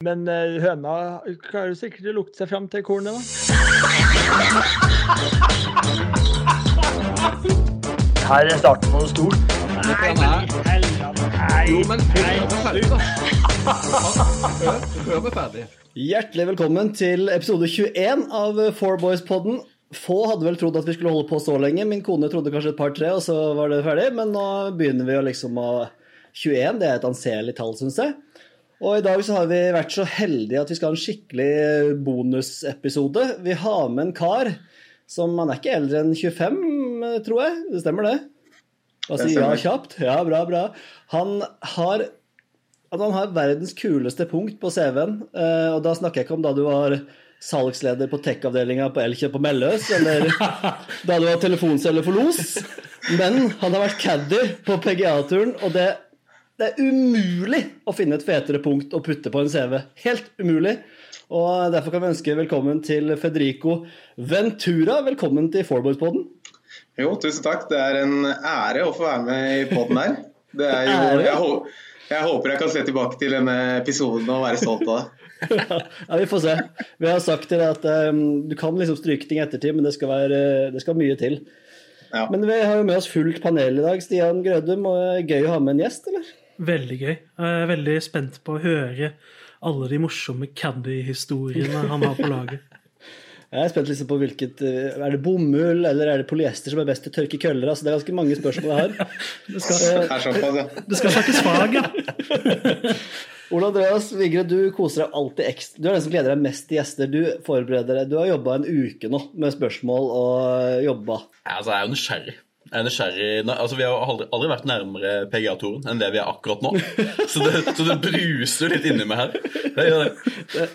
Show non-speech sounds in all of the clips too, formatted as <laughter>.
Men eh, høna klarer sikkert å lukte seg fram til kornet, da. Her er starten på noe stort. Nei. Nei. Jo, men hør meg ferdig. Hjertelig velkommen til episode 21 av Four Boys-podden. Få hadde vel trodd at vi skulle holde på så lenge. Min kone trodde kanskje et par-tre, og så var det ferdig. Men nå begynner vi å liksom å 21, det er et anselig tall, syns jeg. Og i dag så har vi vært så heldige at vi skal ha en skikkelig bonusepisode. Vi har med en kar som Han er ikke eldre enn 25, tror jeg. Det stemmer, det? Bare si ja kjapt? Ja, bra, bra. Han har at han har verdens kuleste punkt på CV-en. eh, Og da snakker jeg ikke om da du var salgsleder på tech-avdelinga på Elkjøp på Melløs, eller <laughs> da du var telefonselger for Los. Men han har vært caddy på PGA-turen, og det, det er umulig å finne et fetere punkt å putte på en CV. Helt umulig. Og derfor kan vi ønske velkommen til Federico Ventura. Velkommen til Fourboys-podden. Jo, tusen takk. Det er en ære å få være med i poden her. Det er jo, jeg, hå- jeg håper jeg kan se tilbake til denne episoden og være stolt av det. <laughs> ja, Vi får se. Vi har sagt til deg at um, du kan liksom stryke ting i ettertid, men det skal, være, det skal mye til. Ja. Men vi har jo med oss fullt panel i dag. Stian Grødum, og gøy å ha med en gjest, eller? Veldig gøy. Jeg er veldig spent på å høre alle de morsomme caddy-historiene han har på laget. <laughs> Jeg er spent liksom på hvilket uh, Er det bomull eller er det polyester som er best til å tørke køller? Altså, det er ganske mange spørsmål jeg har. <laughs> Det skal, er ja. det skal snakkes fag, ja. <laughs> Ole Andreas Vigre, du koser deg alltid ekstra. Du er den som gleder deg mest til gjester. Du forbereder deg. Du har jobba en uke nå med spørsmål og jobba. Altså, jeg er jo nysgjerrig. Jeg er nysgjerrig. Altså, vi har aldri, aldri vært nærmere PGA-toren enn det vi er akkurat nå. <laughs> Så det, så det bruser litt inni meg her. Det gjør det. Det,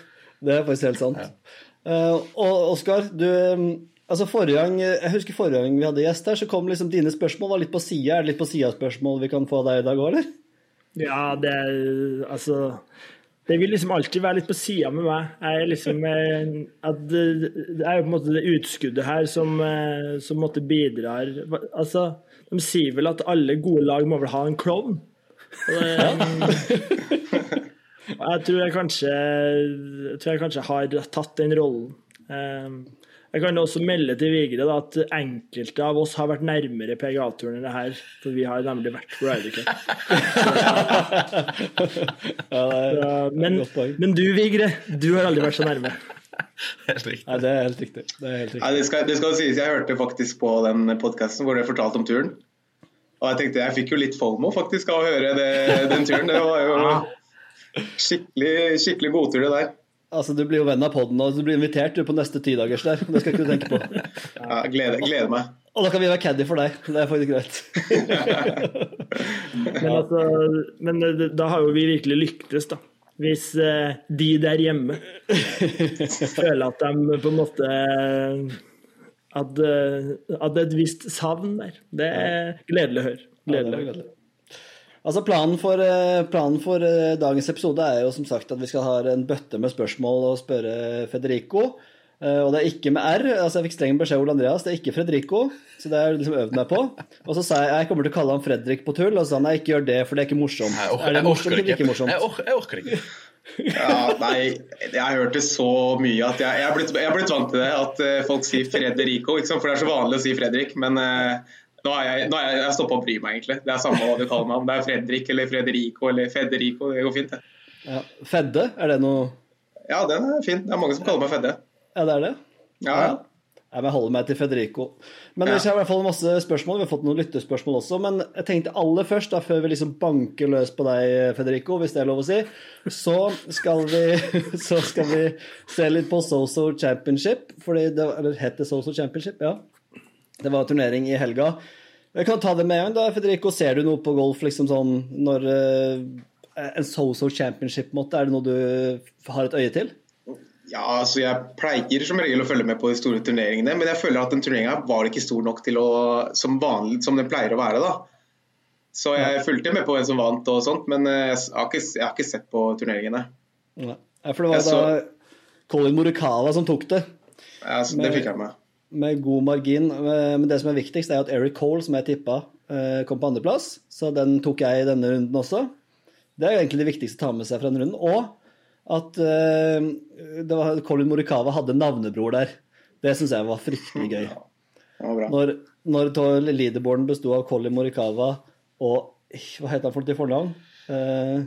det er faktisk helt sant. Eh, og Oskar, du um, Altså forrige gang, Jeg husker forrige gang vi hadde gjest her, så kom liksom dine spørsmål var litt på sida. Er det litt på sida spørsmål vi kan få av deg i dag òg, eller? Ja, det er altså Det vil liksom alltid være litt på sida med meg. Jeg er liksom eh, at det, er jo på en måte det utskuddet her som, eh, som måtte bidrar Altså, de sier vel at alle gode lag må vel ha en klovn. <laughs> Jeg tror jeg kanskje jeg tror jeg kanskje har tatt den rollen. Jeg kan også melde til Vigre da, at enkelte av oss har vært nærmere PGA-turen enn det her. For vi har nemlig vært på Ryder Cup. <laughs> Men, men du, Vigre, du har aldri vært så nærme. Helt riktig. nei, det er helt riktig. Det er helt riktig. Nei, det, skal, det skal sies, jeg hørte faktisk på den podkasten hvor dere fortalte om turen. Og jeg tenkte jeg fikk jo litt FOMO faktisk av å høre det, den turen. Det var jo skikkelig, skikkelig godtur, det der. Altså, Du blir jo venn av podden, og du blir invitert du, på neste tidagers der. Det skal ikke du tenke på. <laughs> Ja, gleder, gleder meg. Og da kan vi være caddy for deg. Det er faktisk greit. <laughs> Men, altså, men da har jo vi virkelig lyktes, da. Hvis eh, de der hjemme <laughs> føler at de på en måte at, eh, at det er et visst savn der. Det er gledelig å høre. Ja, det Gledelig gledelig. Altså planen for, eh, planen for eh, dagens episode er jo som sagt at vi skal ha en bøtte med spørsmål og spørre Federico. Eh, Og det er ikke med R. altså Jeg fikk streng beskjed av Ole Andreas, det er ikke Fredrico. Så det har jeg liksom øvd meg på. Og så sa jeg jeg kommer til å kalle han Fredrik på tull, og så sa han nei, ikke gjør det, for det er ikke morsomt. Jeg, orker, er det morsomt eller ikke ikke. morsomt? Jeg, orker, jeg orker ikke. Ja, nei, jeg har hørt det så mye at jeg, jeg, er, blitt, jeg er blitt vant til det. At folk sier Frederico, ikke sant? for det er så vanlig å si Fredrik. Men eh, nå har jeg, nå har jeg, jeg stoppa å bry meg, egentlig. Det er samme hva du kaller meg. Om det er Fredrik eller Frederico eller Federico, det går fint. det. Ja. Fedde, er det noe Ja, den er fin. Det er mange som kaller meg Fedde. Ja, det er det? Ja, ja. Jeg holder meg til Federico. Men Ja. vi har i hvert fall masse spørsmål. Vi har fått noen lyttespørsmål også. Men jeg tenkte aller først, da, før vi liksom banker løs på deg, Federico, hvis det er lov å si, så skal vi, <laughs> så skal vi se litt på Soso Championship. Fordi det, eller het det Soso Championship? Ja. Det var turnering i helga. Jeg kan ta det med en da, Federico. Ser du noe på golf liksom sånn når uh, En Soso Championship-måte, er det noe du har et øye til? Ja, altså Jeg pleier som regel å følge med på de store turneringene, men jeg føler at den turneringa var ikke stor nok til å, som vanlig, som den pleier å være. da. Så jeg fulgte med på hvem som vant og sånt, men eh, jeg har ikke, jeg har ikke sett på turneringene. Nei. For det var Jeg så- da Colin Morikawa som tok det. Ja, så det fikk jeg med. Med god margin. Eh, Men det som er viktigst, er at Eric Cole, som jeg tippa, eh, kom på andreplass. Så den tok jeg i denne runden også. Det er egentlig det viktigste å ta med seg fra denne runden. Og at eh, det var, Colin Morikawa hadde navnebror der. Det syns jeg var fryktelig gøy. Ja, var. Når, når leaderboarden besto av Colin Morikawa og Hva heter han for til fornavn? Eh,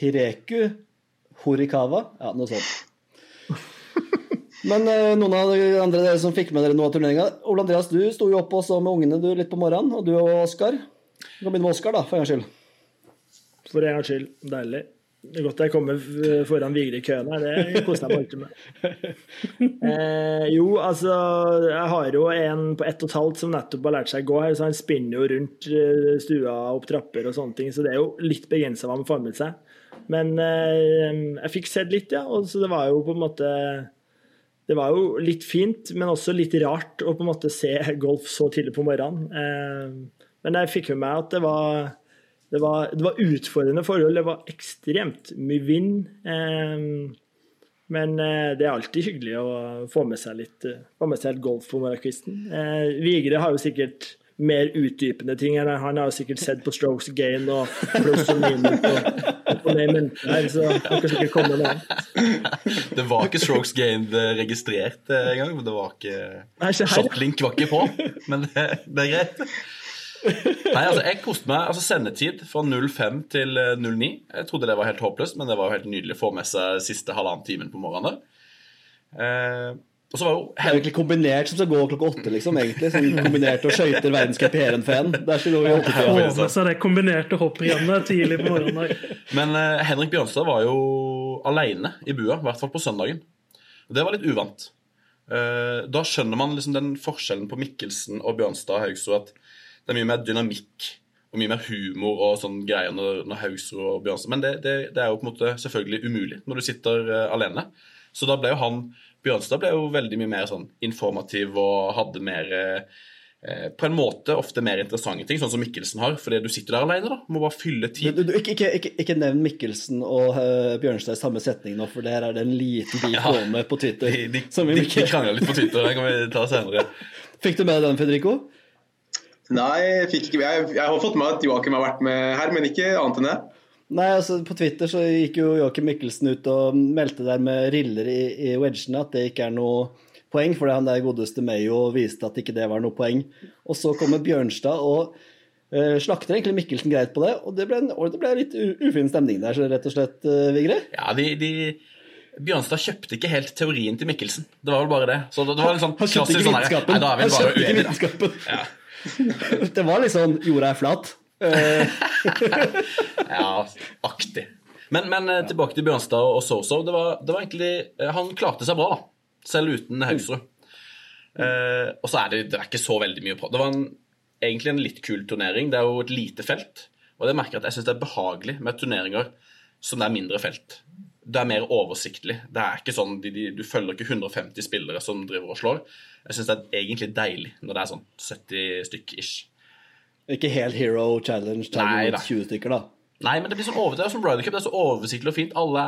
Hireku Horikawa? Ja, noe sånt. <laughs> Men eh, noen av de andre dere som fikk med dere noe av turneringa Ole Andreas, du sto jo opp også med ungene du litt på morgenen, og du og Oskar. Du kan begynne med Oskar, da, for en gangs skyld. For en gangs skyld. Deilig. Det er godt jeg kommer foran Vigre i køen her. Det koser jeg meg alltid med. <laughs> Eh, jo, altså Jeg har jo en på ett og et halvt som nettopp har lært seg å gå her, så han spinner jo rundt eh, stua opp trapper og sånne ting, så det er jo litt begrensa hva han får med seg. Men eh, jeg fikk sett litt, ja. Og så det var jo på en måte det var jo litt fint, men også litt rart å på en måte se golf så tidlig på morgenen. Eh, men jeg fikk med meg at det var, det var, det var utfordrende forhold. Det var ekstremt mye vind. Eh, men eh, det er alltid hyggelig å få med seg litt, med seg golf på morgenkvisten. Vigre har jo sikkert mer utdypende ting. Han har jo sikkert sett på strokes gain og pluss og minus her, så komme med det. Var ikke strokes gained eh, registrert eh, engang. Det var ikke Nei, ikke Shotlink var ikke på, men det, det er greit. Nei, altså, jeg koste meg. altså Sendetid fra 05 til eh, 09. Jeg trodde det var helt håpløst, men det var jo helt nydelig å få med seg siste halvannen timen på morgenen. Eh, og så var jo Det er egentlig kombinert som skal gå klokka åtte, liksom. egentlig, sånn Kombinert og skøyter verdenscup i Heerenveen. Der skulle vi åtte Få til. med seg det kombinerte hopprennet tidlig på morgenen. Men uh, Henrik Bjørnstad var jo alene i bua, i hvert fall på søndagen. Og det var litt uvant. Uh, da skjønner man liksom den forskjellen på Mikkelsen og Bjørnstad og Haugsrud, at det er mye mer dynamikk og mye mer humor og sånn greier når, når Haugsrud og Bjørnstad Men det, det, det er jo på en måte selvfølgelig umulig når du sitter uh, alene. Så da ble jo han Bjørnstad ble jo veldig mye mer sånn informativ og hadde mer eh, På en måte ofte mer interessante ting, sånn som Mikkelsen har. Fordi du sitter der alene, da. Må bare fylle tid. du, du, ikke, ikke, ikke, ikke nevn Mikkelsen og uh, Bjørnstad i samme setning nå, for der er det en liten bit Ja. gående på Twitter. De, de, som vi de, ikke- de krangla litt på Twitter. Den kan vi ta senere. Fikk du med deg den, Federico? Nei, jeg, fikk ikke, jeg, jeg har fått med at Joakim har vært med her, men ikke annet enn det. Nei, altså På Twitter så gikk jo Joakim Mikkelsen ut og meldte der med riller i, i wedgene at det ikke er noe poeng, fordi han der godeste Mayo viste at ikke det var noe poeng. Og så kommer Bjørnstad og uh, slakter egentlig Mikkelsen greit på det, og det ble, en, og det ble litt ufin stemning der, så rett og slett, uh, Vigre. Ja, de, de Bjørnstad kjøpte ikke helt teorien til Mikkelsen. Det var vel bare det. Så det, det var en sånn klassisk sånn her. Nei, da er vi Han bare uenige, da. Ja. <laughs> Det var litt sånn jorda er flat. Eh, <laughs> Ja, aktig. Men, men eh, tilbake til Bjørnstad og Soso. Det var, det var egentlig eh, Han klarte seg bra, da. Selv uten Haugsrud. Eh, og så er det, det er ikke så veldig mye prate Det var en, egentlig en litt kul turnering. Det er jo et lite felt. Og det merker jeg at jeg syns det er behagelig med turneringer som det er mindre felt. Det er mer oversiktlig. Det er ikke sånn, de, de, Du følger ikke 150 spillere som driver og slår. Jeg syns det er egentlig deilig når det er sånn 70 stykk ish. Ikke helt Hero Challenge, Nei Tiger da. 20 stykker, da. Nei, men det blir sånn over, det er som Ryder Cup. Det er så oversiktlig og fint. Alle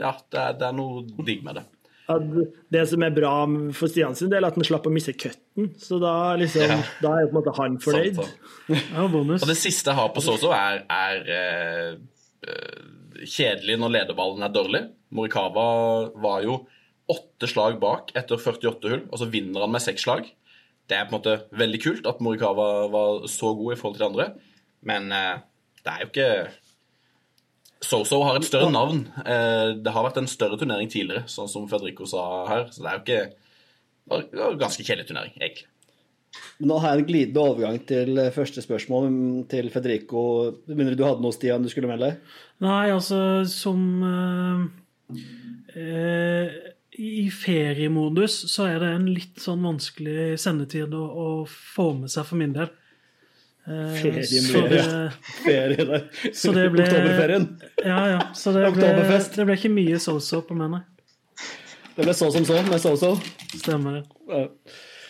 ja, det er, det er noe digg med det. det som er bra for Stian sin del, er at han slapp å misse cutten. Så da, liksom, Ja. da er jo på en måte han fornøyd. Ja, bonus. Og det siste jeg har på Soso, er, er eh, kjedelig når lederballen er dårlig. Morikawa var jo åtte slag bak etter 48 hull, og så vinner han med seks slag. Det er på en måte veldig kult at Morikawa var så god i forhold til de andre, men eh, det er jo ikke Soso har et større navn. Eh, det har vært en større turnering tidligere, sånn som Federico sa her, så det er jo ikke det var- en ganske kjedelig turnering, egentlig. Men Nå har jeg en glidende overgang til eh, første spørsmål mm, til Federico. Mener du du hadde noe, Stian, du skulle melde? Nei, altså som øh, eh, I feriemodus så er det en litt sånn vanskelig sendetid å, å få med seg for min del. Eh, Feriemodus. så det- <laughs> Ferie der. Så det ble- Oktoberferien. Ja, ja. Så det ble, Oktoberfest. det ble ikke mye so-so på meg, nei. Det ble så som så, med so-so. Stemmer det. Ja.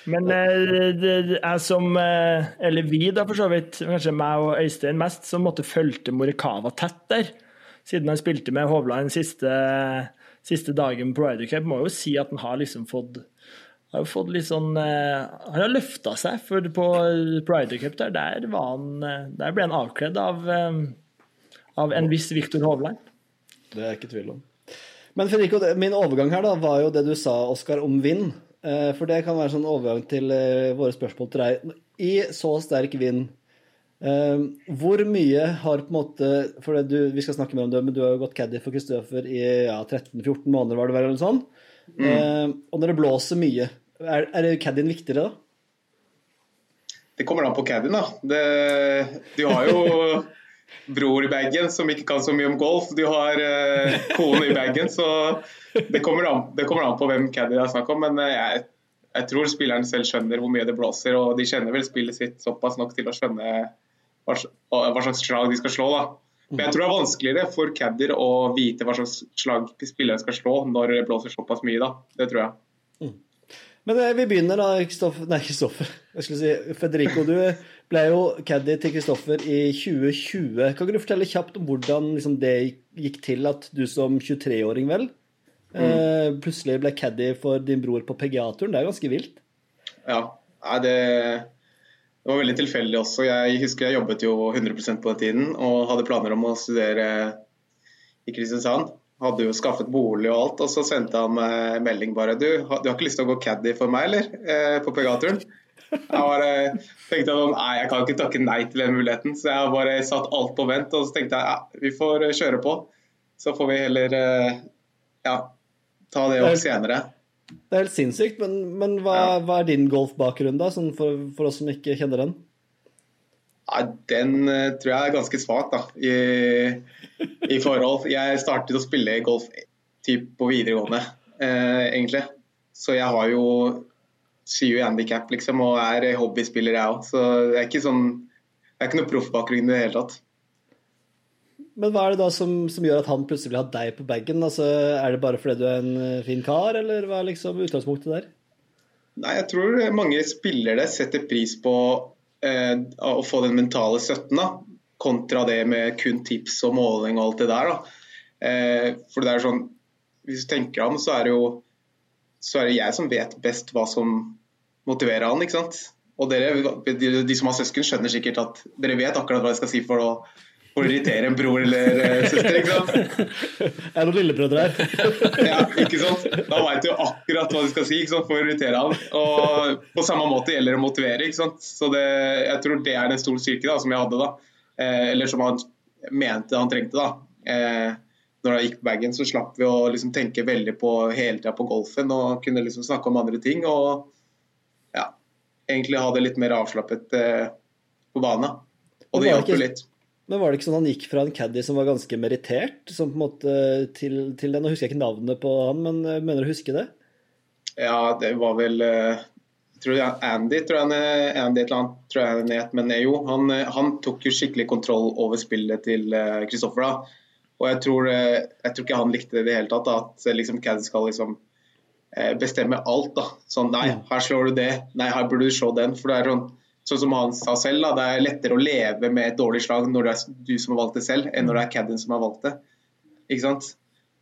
Men eh, det er som eh, Eller vi, da, for så vidt. Kanskje meg og Øystein mest, som måtte fulgte Morikawa tett der. Siden han spilte med Hovland siste, siste dagen på Ryder Cup. Må jo si at han har liksom fått har jo fått litt sånn eh, Han har løfta seg, for på Ryder Cup der, der, var han, eh, der ble han avkledd av, eh, av en viss Viktor Hovland. Det er jeg ikke tvil om. Men Federico, min overgang her da var jo det du sa, Oskar, om vind. Eh, For det kan være sånn overgang til eh, våre spørsmål til deg. I så sterk vind, eh, hvor mye har på en måte For du, vi skal snakke mer om det, men du har jo gått caddy for Kristoffer i ja, 13-14 måneder, var det vel, eller sånn. Eh, Og når det blåser mye, er, er caddien viktigere da? Det kommer an på caddien, da. Det, du har jo <laughs> bror i bagen som ikke kan så mye om golf. Du har uh, kone i bagen, så det kommer, an, det kommer an på hvem caddy det er snakk om. Men eh, jeg, jeg tror spilleren selv skjønner hvor mye det blåser, og de kjenner vel spillet sitt såpass nok til å skjønne hva, hva slags slag de skal slå. da. Men jeg tror det er vanskeligere for Cadder å vite hva slags slag spilleren skal slå når det blåser såpass mye. da. Det tror jeg. Men eh, vi begynner da, Kristoffer Nei, Kristoffer. Jeg skulle si Federico, du ble jo caddy til Kristoffer i 2020. Kan du fortelle kjapt om hvordan liksom, det gikk til at du som 23-åring, vel, eh, plutselig ble caddy for din bror på PGA-turen? Det er ganske vilt. Ja, nei, det, det var veldig tilfeldig også. Jeg husker jeg jobbet jo 100% på den tiden og hadde planer om å studere i Kristiansand. Hadde jo skaffet bolig og alt, og så sendte han meg melding bare Du, du har ikke lyst til å gå caddy for meg, eller? Eh, på PGA-turen? Jeg bare tenkte at nei, jeg kan ikke takke nei til den muligheten, så jeg bare satt alt på vent. Og så tenkte jeg ja, vi får eh, kjøre på. Så får vi heller eh, ja, ta det opp senere. Det er helt sinnssykt. Men, men hva, Ja. hva er din golfbakgrunn, da, sånn for, for oss som ikke kjenner den? Ja, den eh, tror jeg er ganske svak da, i, i forhold. Jeg startet å spille golf typ på videregående, eh, egentlig. Så jeg har jo i handikap liksom, og er hobbyspiller, jeg òg. Så det er ikke sånn Det er ikke noe proffbakgrunn i det hele tatt. Men hva er det da som, som gjør at han plutselig vil ha deg på bagen? Altså, er det bare fordi du er en eh, fin kar, eller hva er liksom utgangspunktet der? Nei, jeg tror mange spillere setter pris på eh, å få den mentale støtten, da, kontra det med kun tips og måling og alt det der. Da. Eh, for det er sånn, Hvis du tenker om, så er det jo så er det jeg som vet best hva som motiverer han. ikke sant? Og dere, de, de som har søsken, skjønner sikkert at dere vet akkurat hva jeg skal si for å, for å irritere en bror eller eh, søster. ikke sant? <laughs> Er det noen lillebrødre her? <laughs> Ja, ikke sant? Da veit du akkurat hva du skal si for å irritere han. Og på samme måte gjelder det å motivere. ikke sant? Så det, jeg tror det er en stor styrke da, som jeg hadde da. Eh, eller som han mente han trengte da. Eh, når jeg gikk på bagen, så slapp vi å liksom tenke veldig på hele tida på golfen og kunne liksom snakke om andre ting. Og ja, egentlig ha det litt mer avslappet eh, på banen. Og det det hjalp jo litt. Men var det ikke sånn han gikk fra en caddy som var ganske merittert, som på en måte til, til den? Nå husker jeg ikke navnet på han, men jeg mener du husker det? Ja, det var vel eh, tror jeg, Andy tror jeg han er- Andy et eller annet, tror jeg han het. Men eh, jo, han, eh, han tok jo skikkelig kontroll over spillet til eh, Kristoffer. da. Og jeg tror, eh, jeg tror ikke han likte det i det hele tatt. Da, at eh, liksom Caddy skal liksom eh, bestemme alt. da. Sånn nei, her slår du det. Nei, her burde du slå den. For det er sånn, sånn som han sa selv, da, det er lettere å leve med et dårlig slag når det er du som har valgt det selv, enn når det er Caddien som har valgt det. Ikke sant?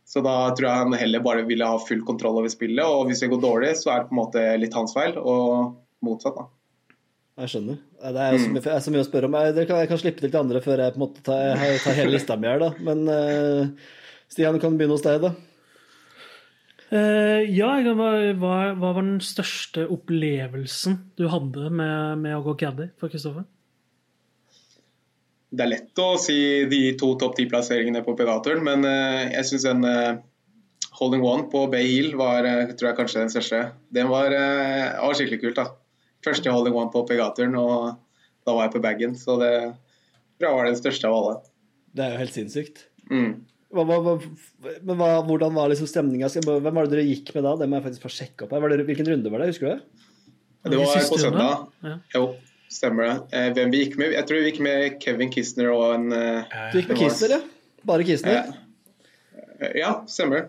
Så da tror jeg han heller bare ville ha full kontroll over spillet. Og hvis det går dårlig, så er det på en måte litt hans feil, og motsatt. da. Jeg skjønner. Det er så mye, er så mye å spørre om. Jeg, kan, jeg kan slippe til til andre før jeg på en måte tar, tar hele lista mi her, da. Men uh, Stian, kan begynne hos deg, da. Eh, ja, hva, hva var den største opplevelsen du hadde med, med å gå caddy for Kristoffer? Det er lett å si de to topp ti-plasseringene på Pegatoren, men uh, jeg syns en uh, holding one på Bay Hill var eh, tror jeg kanskje den største. Den var, eh, var skikkelig kult. da. Første holding one på Pegatoren, og da var jeg på bagen. Så det tror jeg var den største av alle. Det er jo helt sinnssykt. Mm. Hva, hva, hva, men hva, hvordan var liksom stemninga? Hvem var det dere gikk med da? Det må jeg faktisk få sjekke opp. her. Var det, hvilken runde var det? Husker du det? Det var på søndag. Ja. Jo, stemmer det. Eh, hvem vi gikk med? Jeg tror vi gikk med Kevin Kistner og en eh, Du gikk med Kistner Kisner, ja? Bare Kisner? Eh, Ja, stemmer.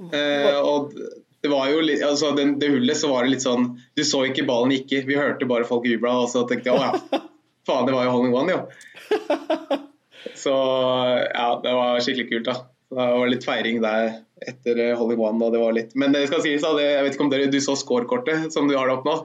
Eh, og det var jo litt, altså den, det hullet så var det litt sånn Du så ikke ballen gikk i, vi hørte bare folk jubla, og så tenkte jeg å ja, <laughs> faen, det var jo holding one, jo. <laughs> Så ja, det var skikkelig kult, da. Det var litt feiring der etter Holy One. Og det var litt... Men det skal sies, da, det, jeg vet ikke om dere, du så scorekortet som du har det opp nå.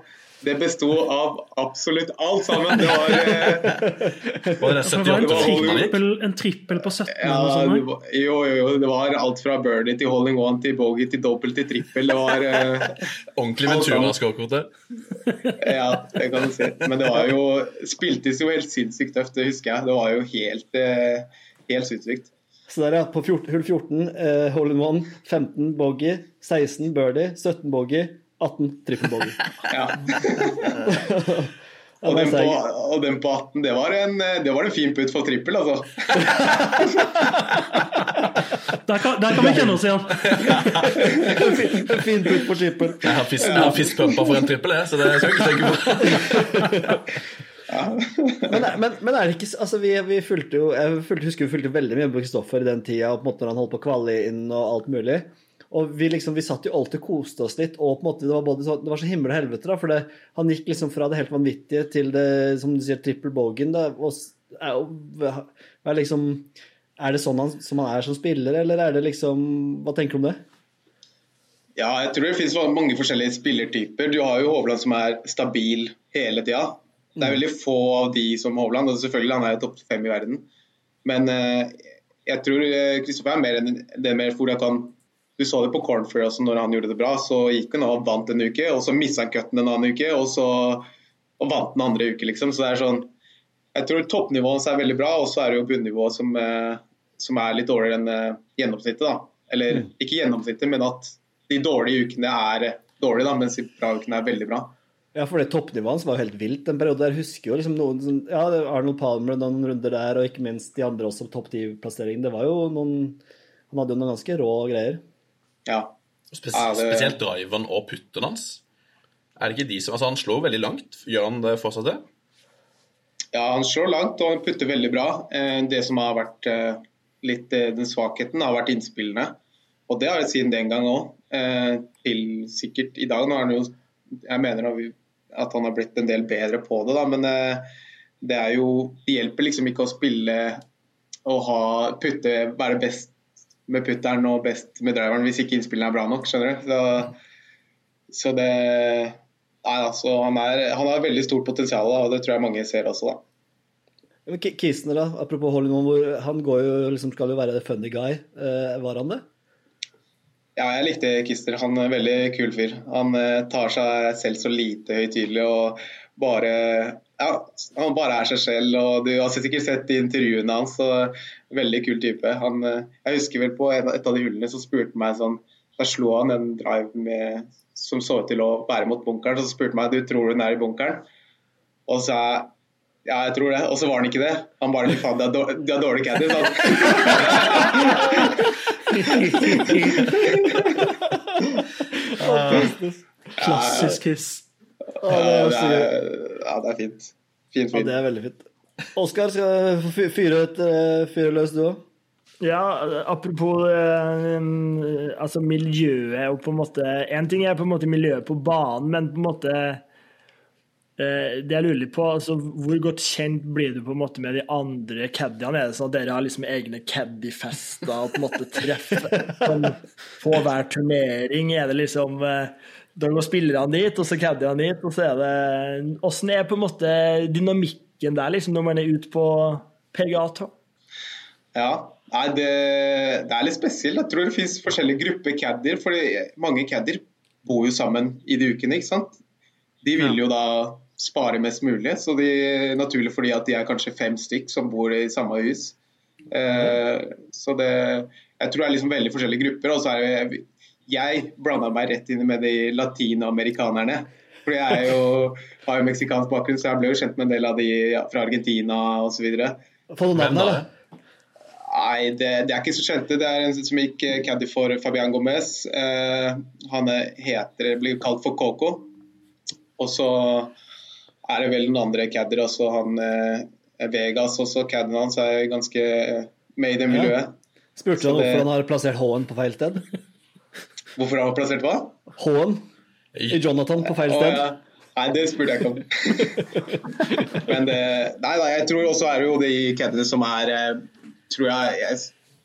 Det besto av absolutt alt sammen. Det var eh, <laughs> Var det var en 78 runden han gikk? trippel, en trippel på 17 ja, var, jo, jo, jo, det var alt fra birdie til holding one til bogey til dobbelt til trippel. Det var eh, <laughs> Ordentlig Ventura-skårkortet. <laughs> Ja, det kan du si. Men det var jo Spiltes jo helt sinnssykt tøft, det husker jeg. Det var jo helt, eh, helt sinnssykt. Så der, ja. På 14, hull 14, eh, hole in one, 15 bogey, 16 birdie, 17 bogey, 18 trippel bogey. Ja. <laughs> Og den, på, og den på 18, det var en, det var en fin putt for trippel, altså. <laughs> Der kan, der kan vi kjenne oss igjen. <laughs> En fin putt for trippel. Jeg har fisk, fistpumpa for en trippel, jeg, så det skal jeg ikke tenke på. Men, men, men er det ikke altså vi, vi fulgte jo Jeg fulgte, husker vi fulgte veldig mye med Kristoffer i den tida, på en måte når han holdt på å kvalle inn og alt mulig. Og vi liksom, vi satt jo alltid og koste oss litt, og på en måte det var, både så, det var så himmel og helvete. da, For det, han gikk liksom fra det helt vanvittige til det som du sier, trippel bogen. Da, og, er, er, liksom, er det sånn han, som han er som spiller, eller er det liksom Hva tenker du om det? Ja, jeg tror det finnes mange forskjellige spillertyper. Du har jo Hovland som er stabil hele tida. Det er veldig få av de som Hovland, og selvfølgelig han er jo topp fem i verden. Men eh, jeg tror Kristoffer er mer enn det er mer kan Du så det på Cornfield også når han gjorde det bra. Så gikk han og vant en uke, og så mista han cutten en annen uke, og så og vant den andre uke, liksom. Så det er sånn Jeg tror toppnivået hans er veldig bra, og så er det jo bunnivået som, eh, som er litt dårligere enn eh, gjennomsnittet, da. Eller ikke gjennomsnittet, men at de dårlige ukene er dårlige, da, mens de bra ukene er veldig bra. Ja, for det toppnivået hans var jo helt vilt en periode. Jeg husker jo liksom noen som, Ja, det var Arnold Palmer noen runder der, og ikke minst de andre også på topp ti-plasseringen. Det var jo noen Han hadde jo noen ganske rå greier. Ja. Spes Spesielt driveren og putten hans. Er det ikke de som Altså, han slår veldig langt. Gjør han det fortsatt det? ja, han slår langt og han putter veldig bra. Eh, Det som har vært eh, litt eh, den svakheten, har vært innspillene. Og det har jeg siden den gang òg. Til sikkert i dag. Nå er han jo Jeg mener at han har blitt en del bedre på det, da, men det er jo Det hjelper liksom ikke å spille og ha putte, være best med putteren og best med driveren hvis ikke innspillene er bra nok, skjønner du. Så, så det Nei, altså, han, er, han har veldig stort potensial, og det tror jeg mange ser også. da. Men Kisner, da, apropos Hollywood, han går jo, liksom, skal jo være the funny guy. Eh, var han det? Ja, jeg likte Kister. Han er en veldig kul fyr. Han eh, tar seg selv så lite høytidelig og bare ja, han bare er seg selv. og Du har sikkert sett de intervjuene hans. og Veldig kul type. Han, eh, jeg husker vel på et av de hullene så spurte han meg sånn Da slo han en drive med, som så ut til å være mot bunkeren. Så spurte han meg du tror du den er i bunkeren. Og så ja, jeg tror det. Og så var han ikke det. Han bare fy faen, de har dårlig caddy. sa han. <laughs> Klassisk kiss. Ja, det er, ja, det er fint. Fint, Ja, det er veldig fint. Oskar, skal du fyre, eh, fyre løs, du òg? Ja, apropos eh, altså miljøet og på en måte En ting er på en måte miljøet på banen, men på en måte eh, Det jeg lurer litt på, altså hvor godt kjent blir du på en måte med de andre caddiene? Er det sånn at dere har liksom egne caddy-fester og på en måte treffer på hver turnering? Er det liksom eh, Da går spillerne dit, og så caddiene dit, og så er det Åssen er på en måte dynamikken der, liksom, når man er ute på PGA-topp? Ja, nei, det, det er litt spesielt. Jeg tror det finnes forskjellige grupper caddier. For mange caddier bor jo sammen i de ukene, ikke sant. De vil jo da spare mest mulig, så de naturlig fordi at de er kanskje fem stykk som bor i samme hus. Eh, så det Jeg tror det er liksom veldig forskjellige grupper. Og så er det Jeg blanda meg rett inn med de latinamerikanerne. For jeg er jo, har jo meksikansk bakgrunn, så jeg ble jo kjent med en del av de ja, fra Argentina osv. Få noen navn da? Nei, det, det er ikke så kjente. Det er en som gikk eh, caddy for Fabian Gomez. Eh, han er- heter, blir kalt for Coco. Og så er det vel noen andre caddier også. Han eh, Vegas også, caddien hans er ganske med i det miljøet. Spurte du han hvorfor han har plassert H-en på feil sted? <laughs> Hvorfor har han plassert hva? H-en i Jonathan på feil sted. sted. ja. Nei, det spurte jeg ikke om. <laughs> Men det, nei, nei, jeg tror også er det jo de caddiene som er eh, tror jeg,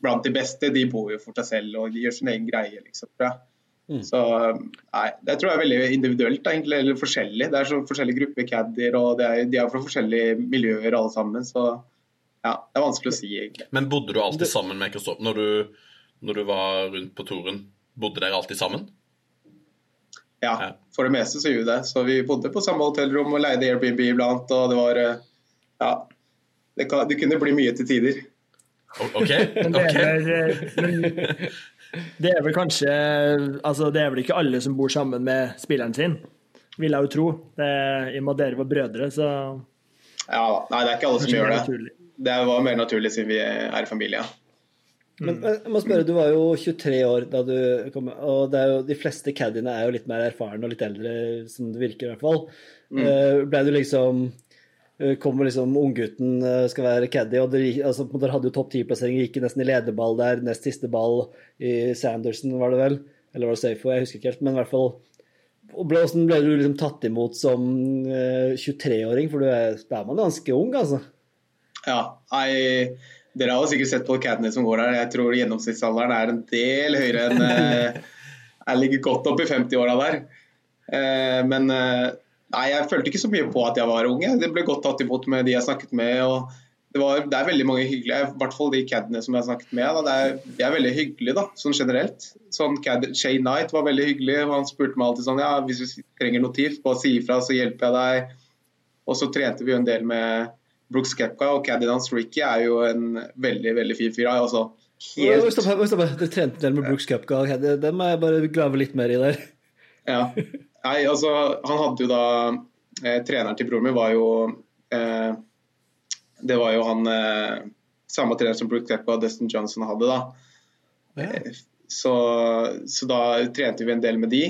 blant de beste, de bor jo for seg selv og de gjør sin egen greie, liksom. tror jeg. Så nei, det tror jeg er veldig individuelt, egentlig, eller forskjellig. Det er så forskjellige grupper caddier, og det er, de er fra forskjellige miljøer alle sammen. Så ja, det er vanskelig å si, egentlig. Men bodde du alltid sammen med Kristoffer når, du- når du var rundt på touren? Bodde dere alltid sammen? Ja, Ja. for det meste så gjorde vi det. Så vi bodde på samme hotellrom og leide Airbnb iblant, og det var eh, Ja. Det, kan, det kunne bli mye til tider. OK? <laughs> Men det er vel, eh, men det er vel kanskje Altså, det er vel ikke alle som bor sammen med spilleren sin, vil jeg jo tro. Det er, I og med at dere var brødre, så Ja, Nei, det er ikke alle som gjør det. Det var mer naturlig siden vi er i familie. Men, men jeg må spørre, du var jo 23 år da du kom, og det er jo, de fleste caddiene er jo litt mer erfarne og litt eldre, som det virker i hvert fall. Mm. ble du liksom eh, Kommer liksom unggutten eh, skal være caddy, og dere, altså, dere hadde jo topp 10-plassering, gikk nesten i lederball der, nest siste ball i Sanderson, var det vel? Eller var det Safeway? Jeg husker ikke helt, men i hvert fall ble, Hvordan ble du liksom tatt imot som eh, 23-åring? For du er, er man ganske ung, altså. Ja, jeg, Dere har jo sikkert sett på Cadney som går her. Jeg tror gjennomsnittsalderen er en del høyere enn eh, Jeg ligger godt opp i 50-åra der. Eh, men eh, nei, jeg følte ikke så mye på at jeg var ung. Det ble godt tatt imot med de jeg snakket med. og det, var, det er veldig mange hyggelige, i hvert fall de cadene som jeg har snakket med. Da, det er, de er veldig hyggelige da, sånn generelt. Sånn cad, Shay Knight var veldig hyggelig. og Han spurte meg alltid sånn ja, hvis du trenger noe tips, bare si ifra, så hjelper jeg deg. Og så trente vi jo en del med Brooks Kepka, og caddien hans Ricky er jo en veldig veldig fin fyr. Altså, helt, Stopp, stopp, Du trente en del med Brooks Kepka. Det må jeg bare grave litt mer i der. ja. Nei, altså, han hadde jo da eh, Treneren til broren min var jo eh, Det var jo han eh, samme trener som Brooks Kepka og Dustin Johnson hadde, da. Eh, Så, så da trente vi en del med de.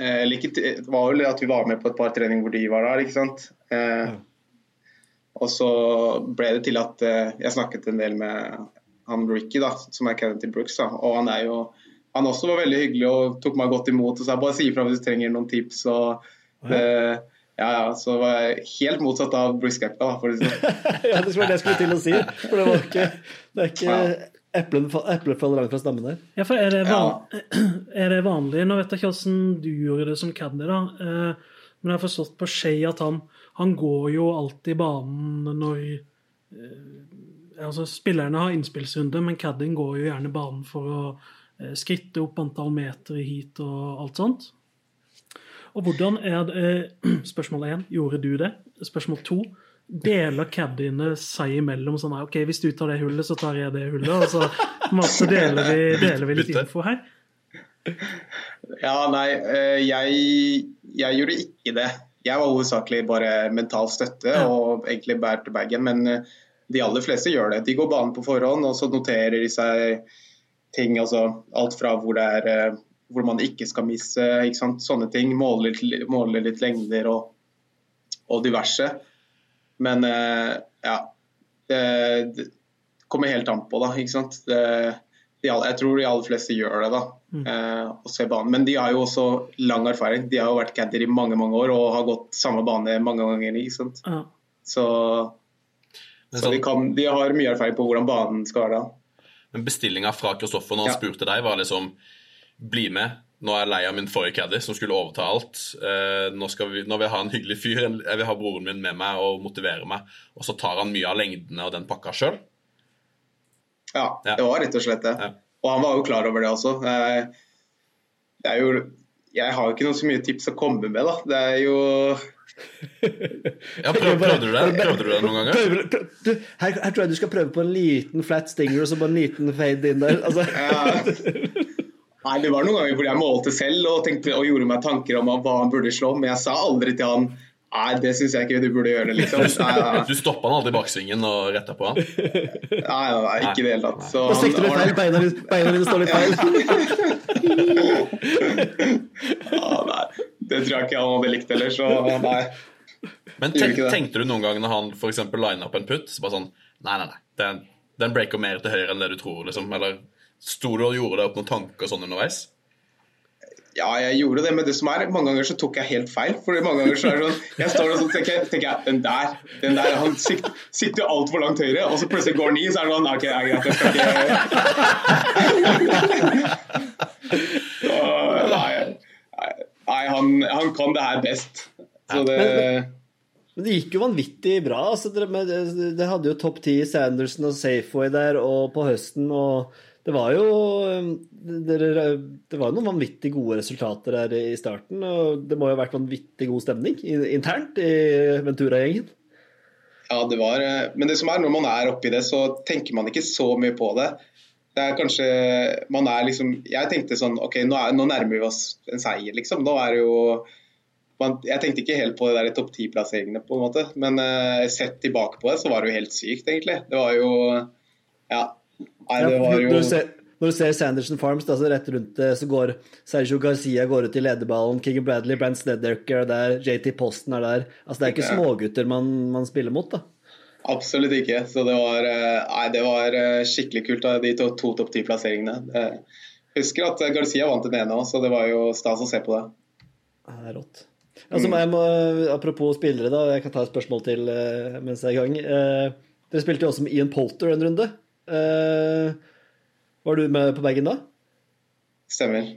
Eh, like, det var jo at vi var med på et par treninger hvor de var der, ikke sant. Eh, Og så ble det til at eh, jeg snakket en del med han Ricky, da, som er Kennedy Brooks. Da. Og han er jo han også var veldig hyggelig og tok meg godt imot og sa bare si ifra hvis du trenger noen tips. og uh, ja, ja, Så var jeg helt motsatt av Brooks. Da, for å si det sånn. <laughs> Ja, det var det jeg skulle til å si. For det var ikke, det er ikke Ja. eplet fa- faller langt fra stammen der. Ja, for er det, van <clears throat> er det vanlig Nå vet jeg ikke hvordan du gjorde det som caddy, da. Eh, men jeg har forstått på Shay at han, han går jo alltid banen når eh, Altså, spillerne har innspillsrunde, men caddien går jo gjerne banen for å eh, skritte opp antall meter i heat og alt sånt. Og hvordan er det eh, <clears throat> Spørsmål én, gjorde du det? Spørsmål to, deler caddiene seg imellom sånn her, OK, hvis du tar det hullet, så tar jeg det hullet, og så på en måte deler vi, deler vi litt info her? Ja, nei, eh, jeg, jeg gjorde ikke det. Jeg var hovedsakelig bare mental støtte og egentlig bær til bagen, men eh, de aller fleste gjør det. De går banen på forhånd, og så noterer de seg ting, altså alt fra hvor det er eh, hvor man ikke skal misse, ikke sånne ting. Måler, litt, måle litt lengder og, og diverse. Men eh, ja, det, det kommer helt an på, da. ikke sant. Det, jeg tror de aller fleste gjør det, da. Eh, og ser banen. Men de har jo også lang erfaring. De har jo vært caddier i mange mange år og har gått samme bane mange ganger. ikke sant? Ja. Så, så de, sånn, kan, de har mye erfaring på hvordan banen skal være. da. men bestillinga fra Kristoffer når han Ja. spurte deg, var liksom Bli med. Nå er jeg lei av min forrige caddy, som skulle overta alt. Eh, nå, skal vi, nå vil jeg ha en hyggelig fyr. Jeg vil ha broren min med meg og motivere meg. Og så tar han mye av lengdene og den pakka sjøl. Ja, Ja. det var rett og slett det. Ja. Og han var jo klar over det også. Eh, Det er jo Jeg har jo ikke noe så mye tips å komme med, da. Det er jo <laughs> Ja, prøv, prøvde du det Prøvde du det noen ganger? Prøv, prøv, du, her, her tror jeg du skal prøve på en liten flat stinger og så bare en liten fade inn der. Altså, <laughs> Ja. Nei, det var noen ganger hvor jeg målte selv og, tenkte, og gjorde meg tanker om hva han burde slå, men jeg sa aldri til han Nei, det syns jeg ikke du burde gjøre, liksom. <laughs> Nei, nei, Du stoppa han aldri i baksvingen og retta på han? nei, nei, nei ikke i det hele tatt. Så da sikter du feil, beina, beina dine står litt feil. <laughs> Ja, nei, det tror jeg ikke han hadde likt heller, så nei. Men tenk, tenkte du noen gang når han eksempel lina opp en putt, så bare sånn Nei, nei, nei. Den, den breaker mer til høyre enn det du tror, liksom. Eller sto du og gjorde deg opp noen tanker sånn underveis? Ja, jeg gjorde det, men det som er, mange ganger så tok jeg helt feil. For mange ganger så er det sånn Jeg står og så tenker, tenker jeg, den der, den der Han sikt, sikter altfor langt høyre, og så plutselig går den i, så er det sånn OK, det er greit, jeg skal ikke Nei, nei, han, han kan det her best. Så det Men det gikk jo vanvittig bra. Altså, dere, hadde jo topp ti i Sanderson og Safeway der og på høsten. og det var jo Det var noen vanvittig gode resultater her i starten. og Det må jo ha vært vanvittig god stemning internt i Ventura-gjengen. Ja, det var eh, Men det som er, når man er oppi det, så tenker man ikke så mye på det. Det er kanskje Man er liksom Jeg tenkte sånn OK, nå, er, nå nærmer vi oss en seier, liksom. Nå er det jo man, Jeg tenkte ikke helt på det der i topp ti-plasseringene, på en måte. Men uh, sett tilbake på det, så var det jo helt sykt, egentlig. Det var jo Ja. Nei, det var jo Når du ser, når du ser Sanderson Farms, da, så rett rundt det, så går Sergio Garcia går ut i lederballen, King Bradley, Brant Snedderker er der, JT Posten er der. Altså, det er ikke smågutter man, man spiller mot, da. Absolutt ikke. Så det var, eh, nei, det var eh, skikkelig kult, da, de to, to topp ti-plasseringene. Husker at eh, Garcia vant den ene òg, så det var jo stas å se på det. Det er rått. Altså, jeg må, apropos spillere, da. Jeg kan ta et spørsmål til mens jeg er i gang. Dere spilte jo også med Ian Polter en runde. Eh, var du med på bagen da? Stemmer.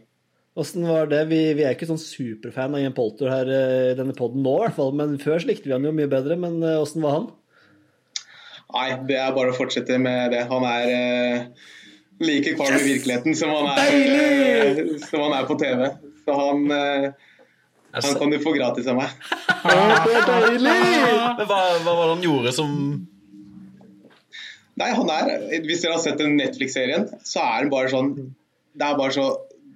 Åssen var det? Vi, vi er ikke sånn superfan av Jim Polter her eh, i denne poden nå, i hvert fall. Men før så likte vi han jo mye bedre. Men eh, åssen var han? Nei, det er bare å fortsette med det. Han er uh, like kvalm i virkeligheten som han er, uh, som han er på TV. Så han, eh, han kan du få gratis av meg. Det er deilig! Men hva, hva var det han gjorde som Nei, han er Hvis dere har sett den Netflix-serien, så er han bare sånn Det er bare så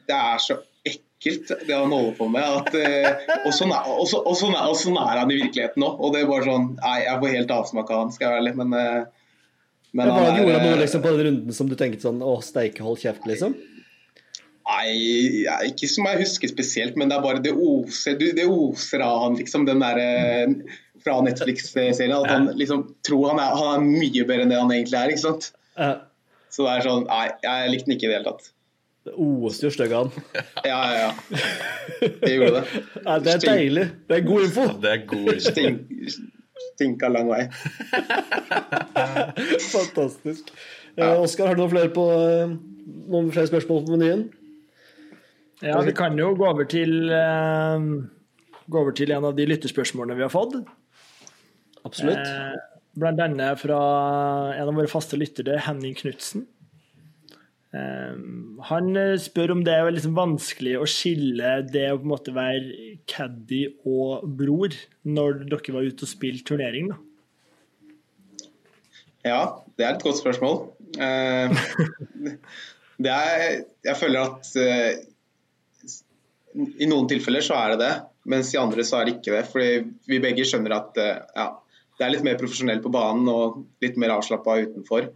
Det er så ekkelt, det han holder på med. At, eh, og, sånn er, og, så, og, sånn er, og sånn er han i virkeligheten òg. Og det er bare sånn Nei, jeg får helt avsmak av han, skal jeg være ærlig, men, eh, men hva gjorde han noe eh, liksom, på den runden som du tenkte sånn Å, steike, hold kjeft, liksom? Nei, ikke som jeg husker spesielt, men det er bare det oser, det oser av han, liksom. Den derre fra Netflix-serien. At han liksom tror han er, han er mye bedre enn det han egentlig er. ikke sant? Så det er sånn Nei, jeg likte den ikke i det hele tatt. oser jo stygg han. <laughs> Ja, ja, ja. Det gjorde det. Ja, det er deilig. Det er god info. Det er god info. Stink, stinka lang vei. <laughs> Fantastisk. Eh, Oskar, har du noen flere, på, eh, noen flere spørsmål på menyen? Ja, vi kan jo gå over til eh, Gå over til en av de lyttespørsmålene vi har fått. Absolutt. Eh, blant annet fra en av våre faste lyttere, Henning Knutsen. Eh, han eh, spør om det er liksom vanskelig å skille det å på en måte være caddy og bror når dere var ute og spilte turnering. da. Ja, det er et godt spørsmål. Eh, <laughs> det er Jeg føler at eh, i noen tilfeller så er det det, mens i andre så er det ikke det. Fordi vi begge skjønner at eh, ja, det er litt mer profesjonell på banen og litt mer avslappa utenfor.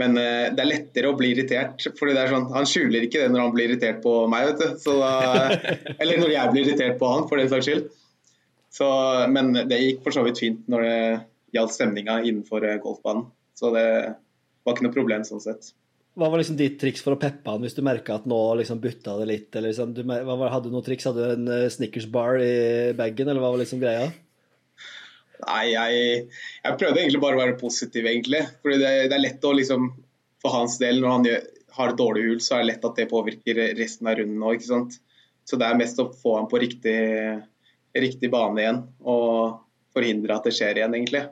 Men uh, det er lettere å bli irritert. fordi det sånn, Han skjuler ikke det når han blir irritert på meg. vet du. Så da, <laughs> eller når jeg blir irritert på han, for den saks skyld. Så, men det gikk for så vidt fint når det gjaldt stemninga innenfor eh, golfbanen. Så det var ikke noe problem sånn sett. Hva var liksom ditt triks for å peppe han hvis du merka at nå liksom butta det litt? Eller liksom, du, hadde du noe triks? Hadde du en eh, Snickers bar i bagen, eller hva var liksom greia? Nei, jeg, jeg prøvde egentlig bare å være positiv, egentlig. Fordi det, det er lett å liksom For hans del, når han gjør, har et dårlig hull, så er det lett at det påvirker resten av runden òg, ikke sant. Så det er mest å få han på riktig, riktig bane igjen, og forhindre at det skjer igjen, egentlig.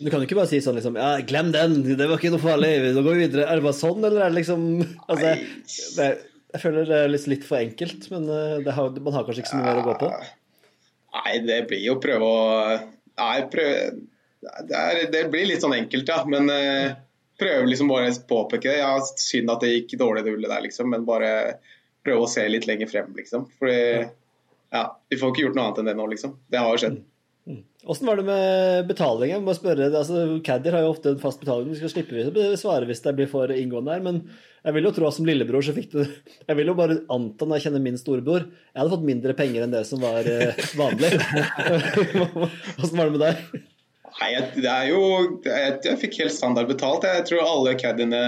Du kan jo ikke bare si sånn liksom Ja, glem den, det var ikke noe farlig, nå går vi videre. Er det bare sånn, eller er det liksom altså, det, Jeg føler det er litt, for enkelt, men eh, det har, man har kanskje ikke så mye mer å gå på. Nei, det blir jo prøve å Nei, prøv, det, er, det blir litt sånn enkelt, ja. Men eh, prøve liksom bare å påpeke det. Ja, synd at det gikk dårlig det hullet der, liksom. Men bare prøve å se litt lenger frem, liksom. Fordi ja, vi får ikke gjort noe annet enn det nå, liksom. Det har jo skjedd. Åssen var det med betalingen? Må bare spørre, altså, Caddier har jo ofte en fast betaling. Du skal slippe å svare hvis det blir for inngående her. Men jeg vil jo tro at som lillebror så fikk du Jeg vil jo bare anta når jeg kjenner min storebror Jeg hadde fått mindre penger enn det som var eh, vanlig. <laughs> Åssen var det med deg? Nei, det er jo jeg, jeg fikk helt standard betalt. Jeg tror alle caddiene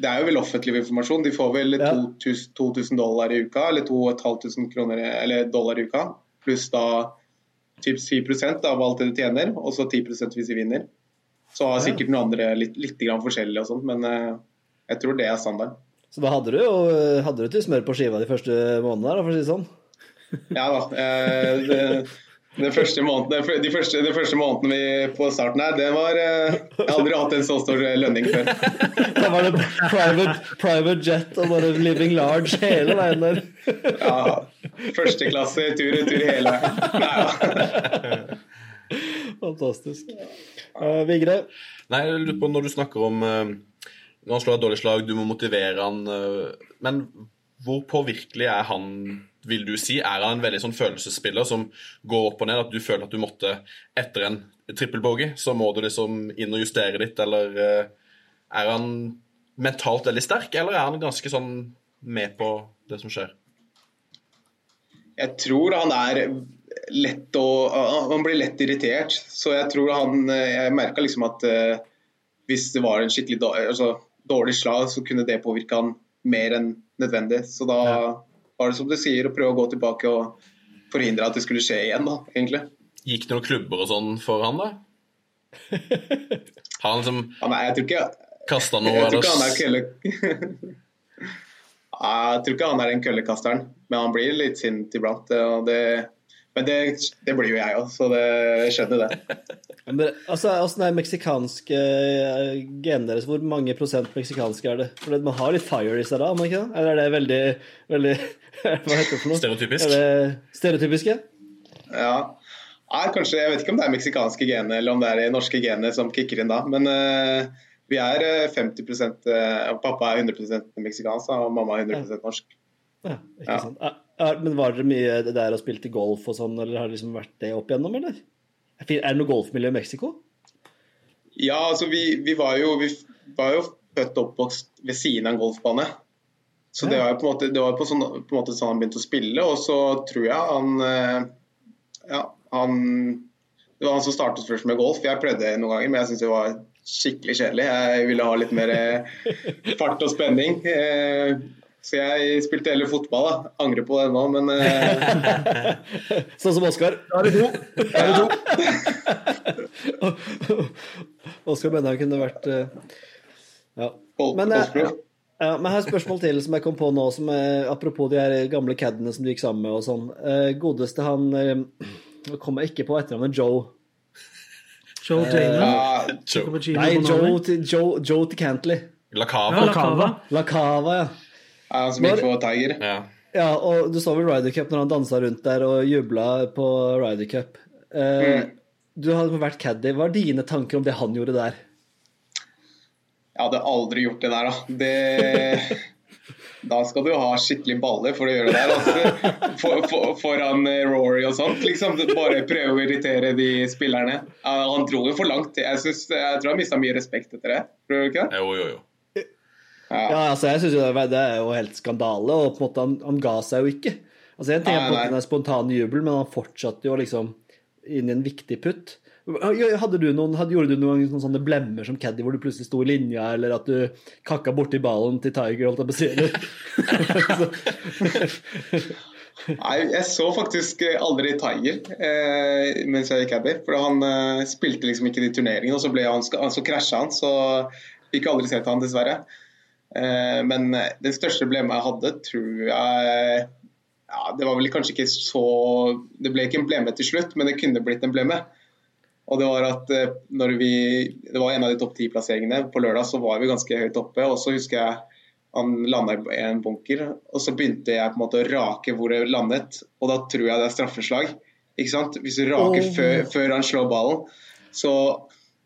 Det er jo vel offentlig informasjon. De får vel Ja. 2000, 2000 dollar i uka, eller 2500 kroner eller dollar i uka. Pluss da typ 7 av alt det du tjener, og så 10% hvis de vinner. Så har sikkert noen andre litt, litt grann forskjellig og sånt, men eh, jeg tror det er standarden. Så da hadde du jo hadde du til smør på skiva de første månedene, for å si det sånn. Ja da. Eh, det, det første måneden, de, første, de første månedene vi på starten her, det var eh, Jeg har aldri hatt en så stor lønning før. <laughs> Da var det private, private jet og bare living large hele veien der. Ja, Førsteklasse, tur og tur hele veien. Nei da. <laughs> Fantastisk. Uh, Vigre? Nei, jeg lurer på når du snakker om uh, Når han slår et dårlig slag, du må motivere han Uh, Men hvor påvirkelig er han, vil du si? Er han en veldig sånn følelsesspiller som går opp og ned? At du føler at du måtte etter en trippelbogey, så må du liksom inn og justere litt, eller eh, er han mentalt veldig sterk, eller er han ganske sånn med på det som skjer? Jeg tror han er lett å Han blir lett irritert. Så jeg tror han Jeg merka liksom at eh, hvis det var en skikkelig dårlig, altså, dårlig slag, så kunne det påvirke han mer enn nødvendig. Så da var det som du sier, å prøve å gå tilbake og forhindre at det skulle skje igjen, da, egentlig. Gikk det noen klubber og sånn for han, da? Har han liksom Ja, nei, jeg tror ikke kasta noe? <laughs> Jeg tror ikke han er kølle... <laughs> jeg tror ikke han er den køllekasteren, men han blir litt sint iblant. Og det... Men det, det blir jo jeg òg, så det, skjønner det. <laughs> Men, altså, Åssen er meksikanske eh, genene deres? Hvor mange prosent meksikanske er det? For Man har litt fire i seg da, man ikke det? Eller er det veldig, veldig <laughs> Hva heter det for noe? Stereotypisk. Er det stereotypiske? Ja. Nei, kanskje, Jeg vet ikke om det er meksikanske gener eller om det er de norske genene som kicker inn da. Men uh, vi er eh, 50 uh, Pappa er 100 meksikansk og mamma er 100% norsk. Ja, ikke Ja. sant. Er, men var dere mye der og spilte golf og sånn, eller har det liksom vært det opp igjennom, eller? Er det noe golfmiljø i Mexico? Ja, altså vi, vi, var jo, vi var jo født og oppvokst ved siden av en golfbane. Så det var jo på en måte, det var på sånn, på en måte sånn han begynte å spille, og så tror jeg han eh, Ja, han Det var han som startet først med golf. Jeg prøvde noen ganger, men jeg syntes det var skikkelig kjedelig. Jeg ville ha litt mer eh, fart og spenning. Så jeg spilte heller fotball. da. Angrer på det nå, men eh, <laughs> Sånn som Oskar. Da er det to. Da er det to. <laughs> Oskar mener han kunne vært eh, Ja. Men, eh. Ja, men jeg har et spørsmål til som jeg kom på nå, som er, apropos de her gamle cadene som du gikk sammen med og sånn. Godeste han Nå kommer jeg ikke på etternavnet Joe. Joe. Ja, Joe. Nei, Joe Joe Joe, Joe til Cantley. La Ja, Cava. La Cava. La Cava, ja. han som gikk for Tiger. Ja. Ja, og du så vel Ryder Cup når han dansa rundt der og jubla på Ryder Cup. Eh, Du hadde vært caddy. Hva er dine tanker om det han gjorde der? Jeg hadde aldri gjort det der, da. Det, <laughs> da skal du ha skikkelig baller for å gjøre det der. Altså. For, for, foran eh, Rory og sånt. Liksom. Bare prøve å irritere de spillerne. Han dro jo for langt. Jeg, synes, jeg tror han mista mye respekt etter det. Tror du ikke det? Jo, jo, jo. Ja, altså jeg synes jo det det er jo helt skandale, og på en måte han, han ga seg jo ikke. Altså En ting er på en spontan måte jubel, men han fortsatte jo liksom inn i en viktig putt. Hadde du noen, hadde, gjorde du noen ganger sånne, blemmer som caddy hvor du plutselig sto i linja, eller at du kakka borti ballen til Tiger, holdt jeg på å si? <laughs> Nei, jeg så faktisk aldri Tiger eh, mens jeg gikk caddy. For han eh, spilte liksom ikke de turneringene, og så, ble han, så krasja han. Så fikk aldri sett han, dessverre. Eh, men eh, det største problemet jeg hadde, tror jeg ja, Det var vel kanskje ikke så Det ble ikke en blemme til slutt, men det kunne blitt en blemme. Og det var at eh, når vi Det var en av de topp ti-plasseringene. På lørdag så var vi ganske høyt oppe, og så husker jeg han landa i en bunker, og så begynte jeg på en måte å rake hvor det landet, og da tror jeg det er straffeslag. Ikke sant? Hvis du raker oh. før, før han slår ballen. Så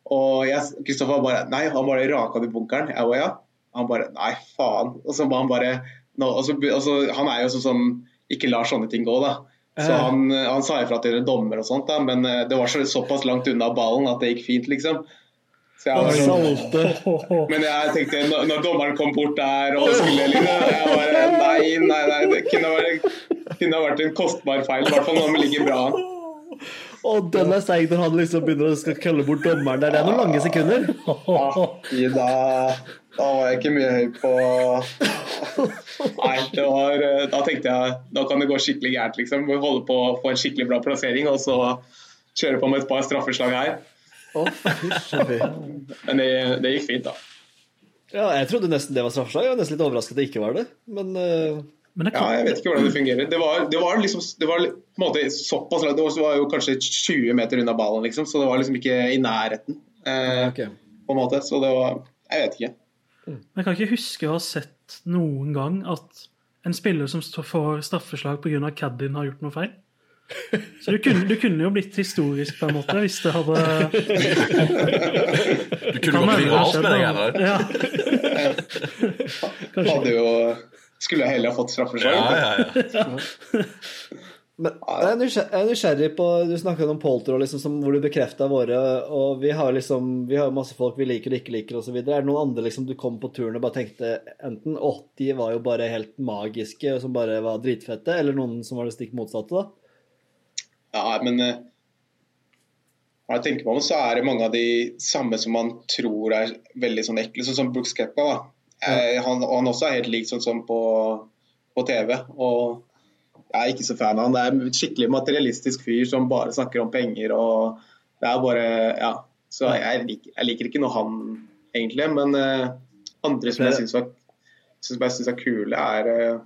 Og Kristoffer bare Nei, han bare raka det i bunkeren. Jeg var, ja. Han bare Nei, faen. Og så var han bare no, og så, og så, Han er jo sånn som ikke lar sånne ting gå, da. Så Ja. han, han sa ifra til dommer og sånt, da, men eh, det var så, såpass langt unna ballen at det gikk fint, liksom. Så jeg var sånn, <laughs> men jeg tenkte, når, når dommeren kom bort der og skulle liksom, jeg bare, Nei, nei, nei, det kunne vært, kunne vært en kostbar feil. I hvert fall når vi ligger bra an. Og den er seig når han liksom begynner å skal kølle bort dommeren. Det er noen lange sekunder. Ja, da, da var jeg ikke mye høy på Nei, det var eh, Da tenkte jeg da kan det gå skikkelig gærent, liksom. Holde på å få en skikkelig bra plassering, og så kjøre på med et par straffeslag her. Men det, det gikk fint, da. Ja, jeg trodde nesten det var straffeslag. Jeg var nesten litt overrasket at det ikke var det. Men eh, Men det Ja, jeg vet ikke hvordan det <clears throat> fungerer. Det var, det var liksom det var på en måte såpass langt. Det var- jo kanskje 20 meter unna ballen, liksom, så det var liksom ikke i nærheten. Eh, okay. på en måte. Så det var Jeg vet ikke. jeg kan ikke huske å ha sett noen gang at en spiller som får straffeslag pga. caddien, har gjort noe feil. Så du kunne, du kunne jo blitt historisk, på en måte, hvis det hadde <laughs> Du kunne Kan gått viralt med det da. greiene der. Ja. <laughs> Hadde jo Skulle jeg heller ha fått straffeslag. Ja, ja, ja. <laughs> Men jeg er nysgjerrig, er nysgjerrig på Du snakket om Polter, og liksom, som, hvor du bekrefta våre Og vi har liksom Vi har masse folk vi liker og ikke liker, osv. Er det noen andre liksom du kom på turen og bare tenkte enten 80 var jo bare helt magiske, og som bare var dritfette, eller noen som var det stikk motsatte, da? Ja, men eh, når jeg tenker meg om, så er det mange av de samme som man tror er veldig sånn ekle, sånn som Brooks Keppa, da. Eh, han, han også er helt lik sånn som på, på TV. Og jeg er ikke så fan av han. Det er en skikkelig materialistisk fyr som bare snakker om penger og det er bare Ja. Så jeg, liker, jeg liker ikke noe han egentlig, men uh, andre som jeg syns var som jeg synes er kule, er uh,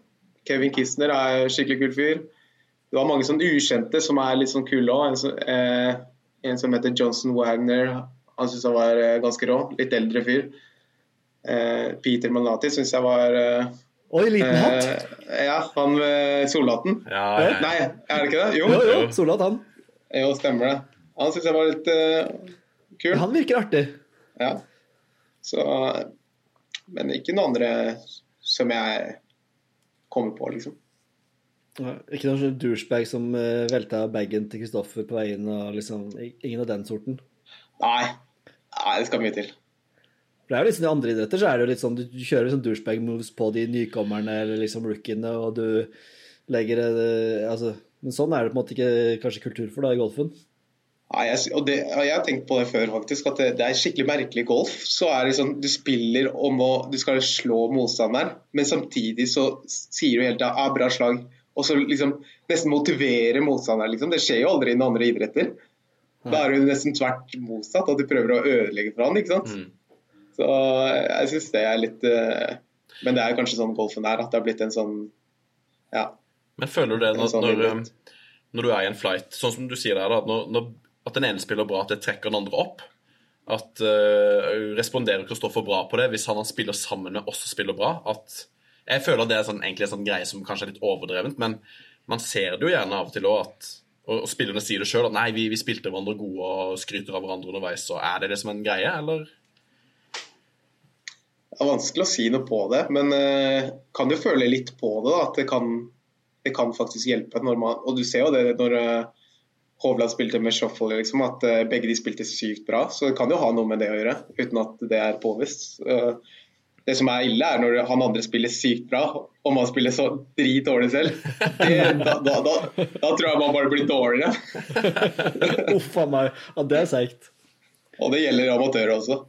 Kevin Kistner er en skikkelig kul fyr. Det var mange sånn ukjente som er litt sånn kule òg. En, som- eh, en som heter Johnson Wagner. Han syns han var ganske rå. Litt eldre fyr. Eh, Peter Malnati syns jeg var eh, Oi, liten hatt! eh, Ja, han med solhatten. ja, ja. Nei, er det ikke det? Jo, Jo, jo, jo. solhatt, han. jo stemmer det. Han syns jeg var litt uh, kul. Han virker artig. Ja. Så Men ikke noen andre som jeg kommer på, liksom. Ja, Ikke noen sånn douchebag som uh, velta bagen til Kristoffer på veien, og liksom Ingen av den sorten. Nei. Nei, det skal mye til. For det er jo liksom I andre idretter så er det jo litt sånn du, kjører sånn douchebag moves på de nykommerne eller liksom rookiene, og du legger det altså, Men sånn er det på en måte ikke kanskje kultur for da i golfen. Nei, jeg, og det, jeg har tenkt på det før, faktisk. At det, det er skikkelig merkelig golf. Så er det sånn, Du spiller om å Du skal slå motstanderen, men samtidig så sier du hele tida ah, 'bra slag'. Og så liksom nesten motivere motstanderen. Liksom. Det skjer jo aldri i noen andre idretter. Da er det jo nesten tvert motsatt, at du prøver å ødelegge for han, ikke sant. Mm. Så jeg syns det er litt eh, Men det er kanskje sånn golfen er, at det har blitt en sånn Ja. Men føler du det når, sånn når, når du er i en flight, sånn som du sier der, da, når, når, at den ene spiller bra, at det trekker den andre opp? At uh, Responderer Kristoffer bra på det hvis han han spiller sammen med oss og spiller bra? At Jeg føler det er sånn, egentlig en sånn greie som kanskje er litt overdrevent, men man ser det jo gjerne av og til òg at og, og spillerne sier det sjøl, at nei, vi, vi spilte hverandre gode og skryter av hverandre underveis. Så er det det som en greie, eller? Det er vanskelig å si noe på det, men uh, kan jo føle litt på det. Da, at det kan, det kan faktisk hjelpe. Når man, og du ser jo det når uh, Hovland spilte med Shuffle, liksom, at uh, begge de spilte sykt bra. Så det kan jo ha noe med det å gjøre, uten at det er påvist. Uh, det som er ille, er når han andre spiller sykt bra, og man spiller så drit dårlig selv. Det, da, da, da, da tror jeg man bare blir dårligere. <laughs> Uff a meg. Ja, det er seigt. Og det gjelder amatører også.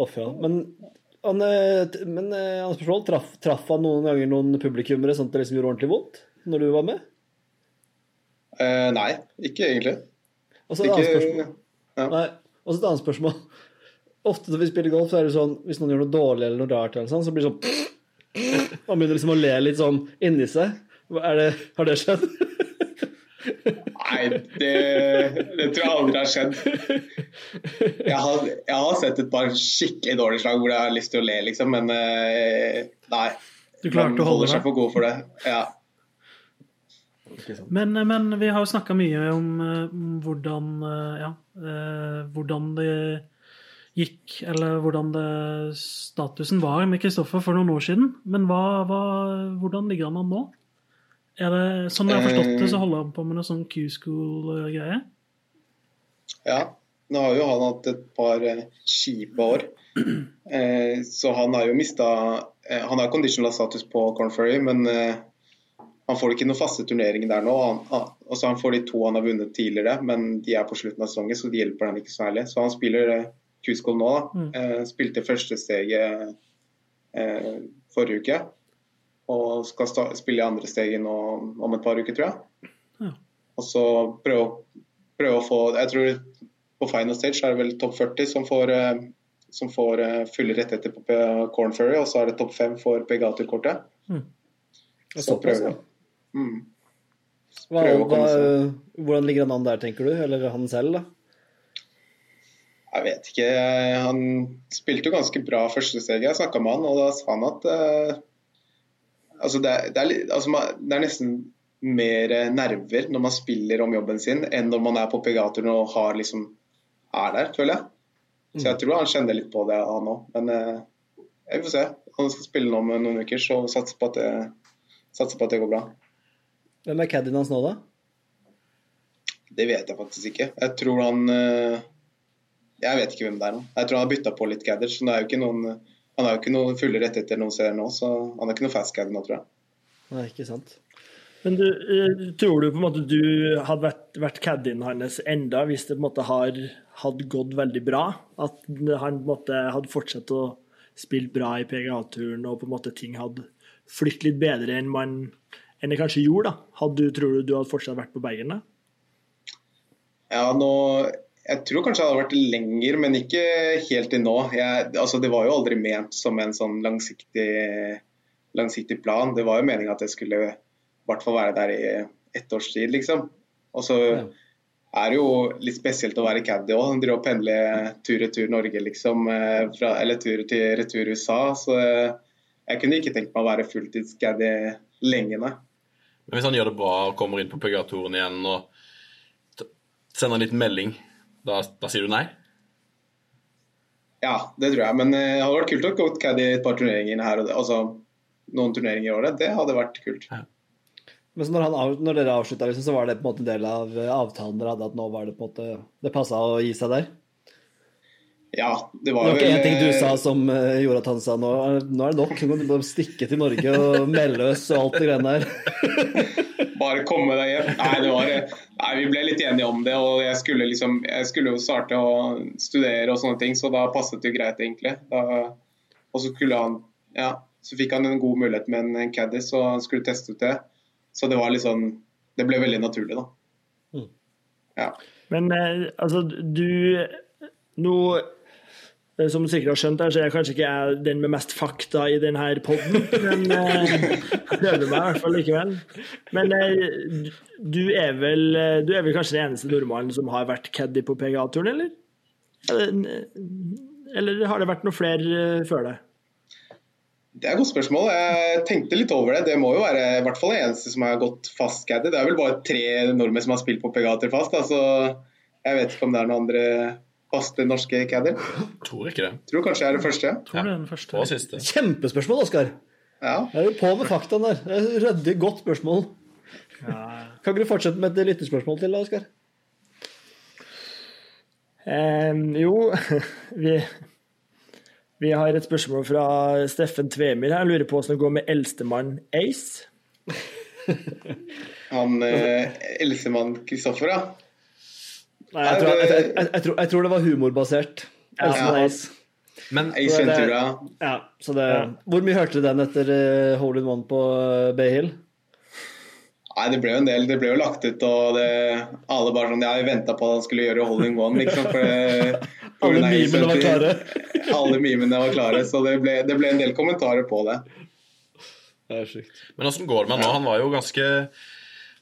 Uff, ja. Men han, eh, men han spørsmål, traff, traff han noen ganger noen publikummere sånn at det liksom gjorde ordentlig vondt når du var med? Eh, nei, ikke egentlig. Og så et annet spørsmål. Ja. Nei, et annet spørsmål. Ofte når vi spiller golf, så er det sånn hvis noen gjør noe dårlig eller noe rart, eller sånn, så blir det sånn <sniffs> Man begynner liksom å le litt sånn inni seg. Er det, har det skjedd? Det, det tror jeg aldri har skjedd. Jeg har, jeg har sett et par skikkelig dårlige slag hvor jeg har lyst til å le, liksom, men eh, nei. Du klarte å holde seg for god for det. Ja. Men, men vi har jo snakka mye om eh, hvordan eh, Ja, eh, hvordan det gikk, eller hvordan det, statusen var med Kristoffer for noen år siden. Men hva, hva, hvordan ligger han an nå? Er det, Sånn jeg har forstått det, så holder han på med noe sånn Q-school-greie? ja. Nå har jo han hatt et par eh, kjipe år. <clears throat> Eh, så han har jo mista eh, Han har conditional status på Corn Ferry, men eh, han får ikke noen faste turneringer der nå. Han, så altså han får de to han har vunnet tidligere, men de er på slutten av sesongen, så de hjelper han ikke så særlig. Så han spiller eh, Q-School nå. da. Mm. Eh, spilte første steget eh, forrige uke. Og skal spille i andre steget nå om et par uker, tror jeg. Ja. Og så prøve, prøve å få Jeg tror på final stage er det vel topp 40 som får, eh, som får eh, fulle rettigheter på Corn Ferry, og så er det topp 5 for. Det er Så jeg. Mm. Hva, Prøve hva, hvordan ligger han an der, tenker du? Eller han selv, da? Jeg vet ikke. Han spilte jo ganske bra første steget. Jeg snakka med han, og da sa han at eh, altså det, er, det, er, altså man, det er nesten mer nerver når man spiller om jobben sin, enn når man er på pegatoren og har liksom er der, føler jeg. Så jeg tror han kjenner litt på det, han òg. Men eh, jeg får se. Han skal spille nå med noen uker, så satser på at det, satser på at det går bra. Hvem er caddien hans nå, da? Det vet jeg faktisk ikke. Jeg tror han eh, Jeg vet ikke hvem det er nå. Jeg tror han har bytta på litt gadder, så det er jo ikke noen han har jo ikke noe fulle rettigheter noen steder nå, så han er ikke noe fast nå, tror jeg. Nei, ikke sant. Men du, eh, tror du på en måte du hadde vært, vært caddien hans enda hvis det på en måte har hadde gått veldig bra? At han på en måte hadde fortsatt å spille bra i PGA-turen, og på en måte ting hadde flyttet litt bedre enn, man, enn det kanskje gjorde? da? Hadde du, tror du du hadde fortsatt vært på Bergen da? Ja, nå Jeg tror kanskje det hadde vært lenger, men ikke helt til nå. Jeg, altså, det var jo aldri ment som en sånn langsiktig, langsiktig plan. Det var jo meninga at jeg skulle i hvert fall være der i ett års tid, liksom. Og så Ja. er det jo litt spesielt å være caddy òg. Drive og pendle tur-retur Norge, liksom. eh, Fra, eller tur til retur USA. Så eh, jeg kunne ikke tenkt meg å være fulltids-caddy lenge, nei. Men hvis han gjør det bra og kommer inn på PGA-toren igjen og sender en liten melding, da, da sier du nei? Ja, det tror jeg. Men eh, det hadde vært kult å gå caddy et par turneringer her og der. Altså noen turneringer i året. Det hadde vært kult. Men så når, han, når dere avslutta, liksom, så var det på en måte del av eh, avtalen dere hadde, at nå var det på en måte Det passa å gi seg der? Ja, det Det var var vel... én ting du eh, sa som eh, gjorde at han sa nå, nå er det nok, nå kan du bare stikke til Norge og <laughs> melde oss og alt det greiene der. <laughs> Bare komme deg hjem. Nei, det var Nei, vi ble litt enige om det, og jeg skulle liksom Jeg skulle jo starte å studere og sånne ting, så da passet det jo greit, egentlig. Da, og så han Ja, så fikk han en god mulighet med en, en caddy, så han skulle teste ut det. Så det var sånn Det ble veldig naturlig, da. Mm. Ja. Men eh, altså, du Nå, som du sikkert har skjønt, her, så er jeg kanskje ikke jeg den med mest fakta i denne poden, men eh, jeg prøver meg i hvert fall likevel. Men eh, du er vel eh, Du er vel kanskje den eneste nordmannen som har vært caddy på PGA-turen, eller? Eller, har det vært noen flere eh, før det? Det er et godt spørsmål. Jeg tenkte litt over det. Det må jo være i hvert fall den eneste som har gått fast caddy. Det er vel bare tre nordmenn som har spilt på PGA-tur fast. Da, så jeg vet ikke om det er noen andre faste norske caddier. Tror ikke det. Tror kanskje jeg er det første. Tror det er den første. Og siste. Kjempespørsmål, Oskar. Ja. Jeg er jo på med faktaen der. Er Ryddig, godt spørsmål. Kan ikke du fortsette med et lytterspørsmål til, da, Oskar? Eh, jo, <laughs> vi, vi har et spørsmål fra Steffen Tvemir her. Han lurer på hvordan det går med eldstemann Ace. Han eh, eldstemann Kristoffer, ja. Nei, jeg, tror, jeg, jeg, jeg, jeg, tror, jeg tror det var humorbasert. Elsen Ja. Ace. Men Ace Så det- Ventura. Ja, så det, Hvor mye hørte du den etter uh, Hole in One på uh, Bay Hill? Nei, det ble jo en del. Det ble jo lagt ut, og det, alle bare sånn Ja, vi venta på at han skulle gjøre holding one, liksom. For det, <laughs> Alle memene var klare. <laughs> Alle mimene var klare, så det ble, det ble en del kommentarer på det. Det er sjukt. Men åssen går det med han nå? Han var jo ganske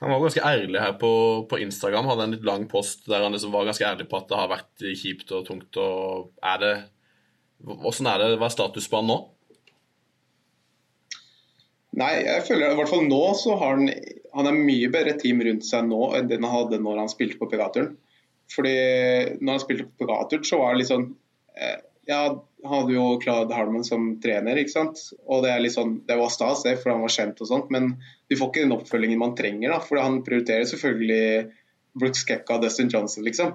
han var ganske ærlig her på, på Instagram. Hadde en litt lang post der han liksom var ganske ærlig på at det har vært kjipt og tungt. og er det Åssen er det? Hva er status på han nå? Nei, jeg føler i hvert fall nå så har han Han er mye bedre team rundt seg nå enn den han hadde når han spilte på Pegaturen. Fordi når han spilte på Pegaturen, så var det litt sånn eh, Ja, hadde jo Claude Harmon som trener, ikke sant. Og det er sånn Det var stas, det, for han var kjent og sånt, men du får ikke den oppfølgingen man trenger, da. For han prioriterer selvfølgelig Brooks Kekka og Dustin Johnson, liksom.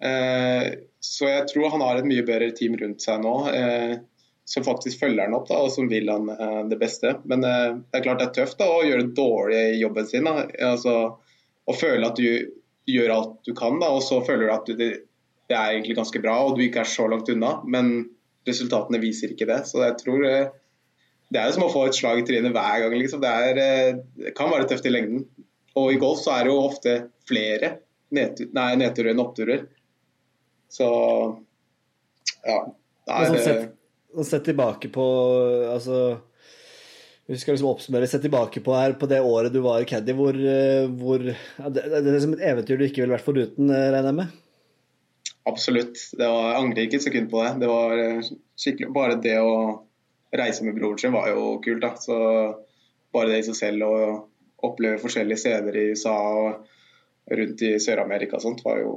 Eh, så jeg tror han har et mye bedre team rundt seg nå. Eh, som faktisk følger han opp da, og som vil han eh, det beste. Men eh, det er klart det er tøft da, å gjøre dårlig i jobben sin. Da. Altså, å føle at du gjør alt du kan, da, og så føler du at du, det, det er egentlig ganske bra og du ikke er så langt unna. Men resultatene viser ikke det. Så jeg tror eh, det er jo som å få et slag i trynet hver gang. Liksom. Det, er, eh, det kan være tøft i lengden. Og i golf så er det jo ofte flere nedtur, nei, nedturer enn oppturer. Så ja. Det sånn er, sett, sånn sett tilbake på Altså vi skal liksom oppsummere Sett tilbake på her på det året du var caddy, hvor, eh, hvor ja, det, det er som et eventyr du ikke ville vært foruten, regner jeg med? Absolutt. Det var, jeg angrer ikke et sekund på det. Det var eh, skikkelig Bare det å reise med broren sin var jo kult, da. Så bare det i seg selv å oppleve forskjellige steder i USA og rundt i Sør-Amerika og sånt, var jo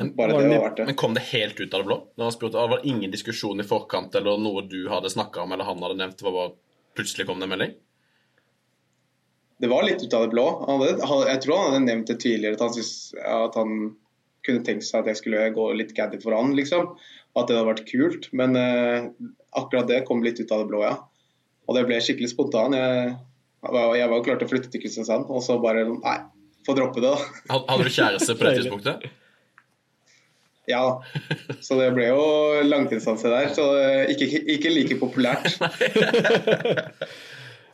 Men- Bare var det det var verdt det. Men kom det helt ut av det blå? Spurte, Det var ingen diskusjon i forkant eller noe du hadde snakka om eller han hadde nevnt? Det var bare plutselig kom det en melding? Det var litt ut av det blå. Hadde, jeg tror han hadde nevnt det tidligere, at han, synes, at han kunne tenkt seg at jeg skulle gå litt gaddy for han, liksom. At det hadde vært kult. Men eh, akkurat det kom litt ut av det blå, ja. Og det ble skikkelig spontan. Jeg, jeg var jo klar til å flytte til Kristiansand, og så bare Nei, få droppe det, da. Hadde du kjæreste på det tidspunktet? Ja. Så det ble jo langtidsanse der. Så eh, ikke, ikke like populært. <laughs>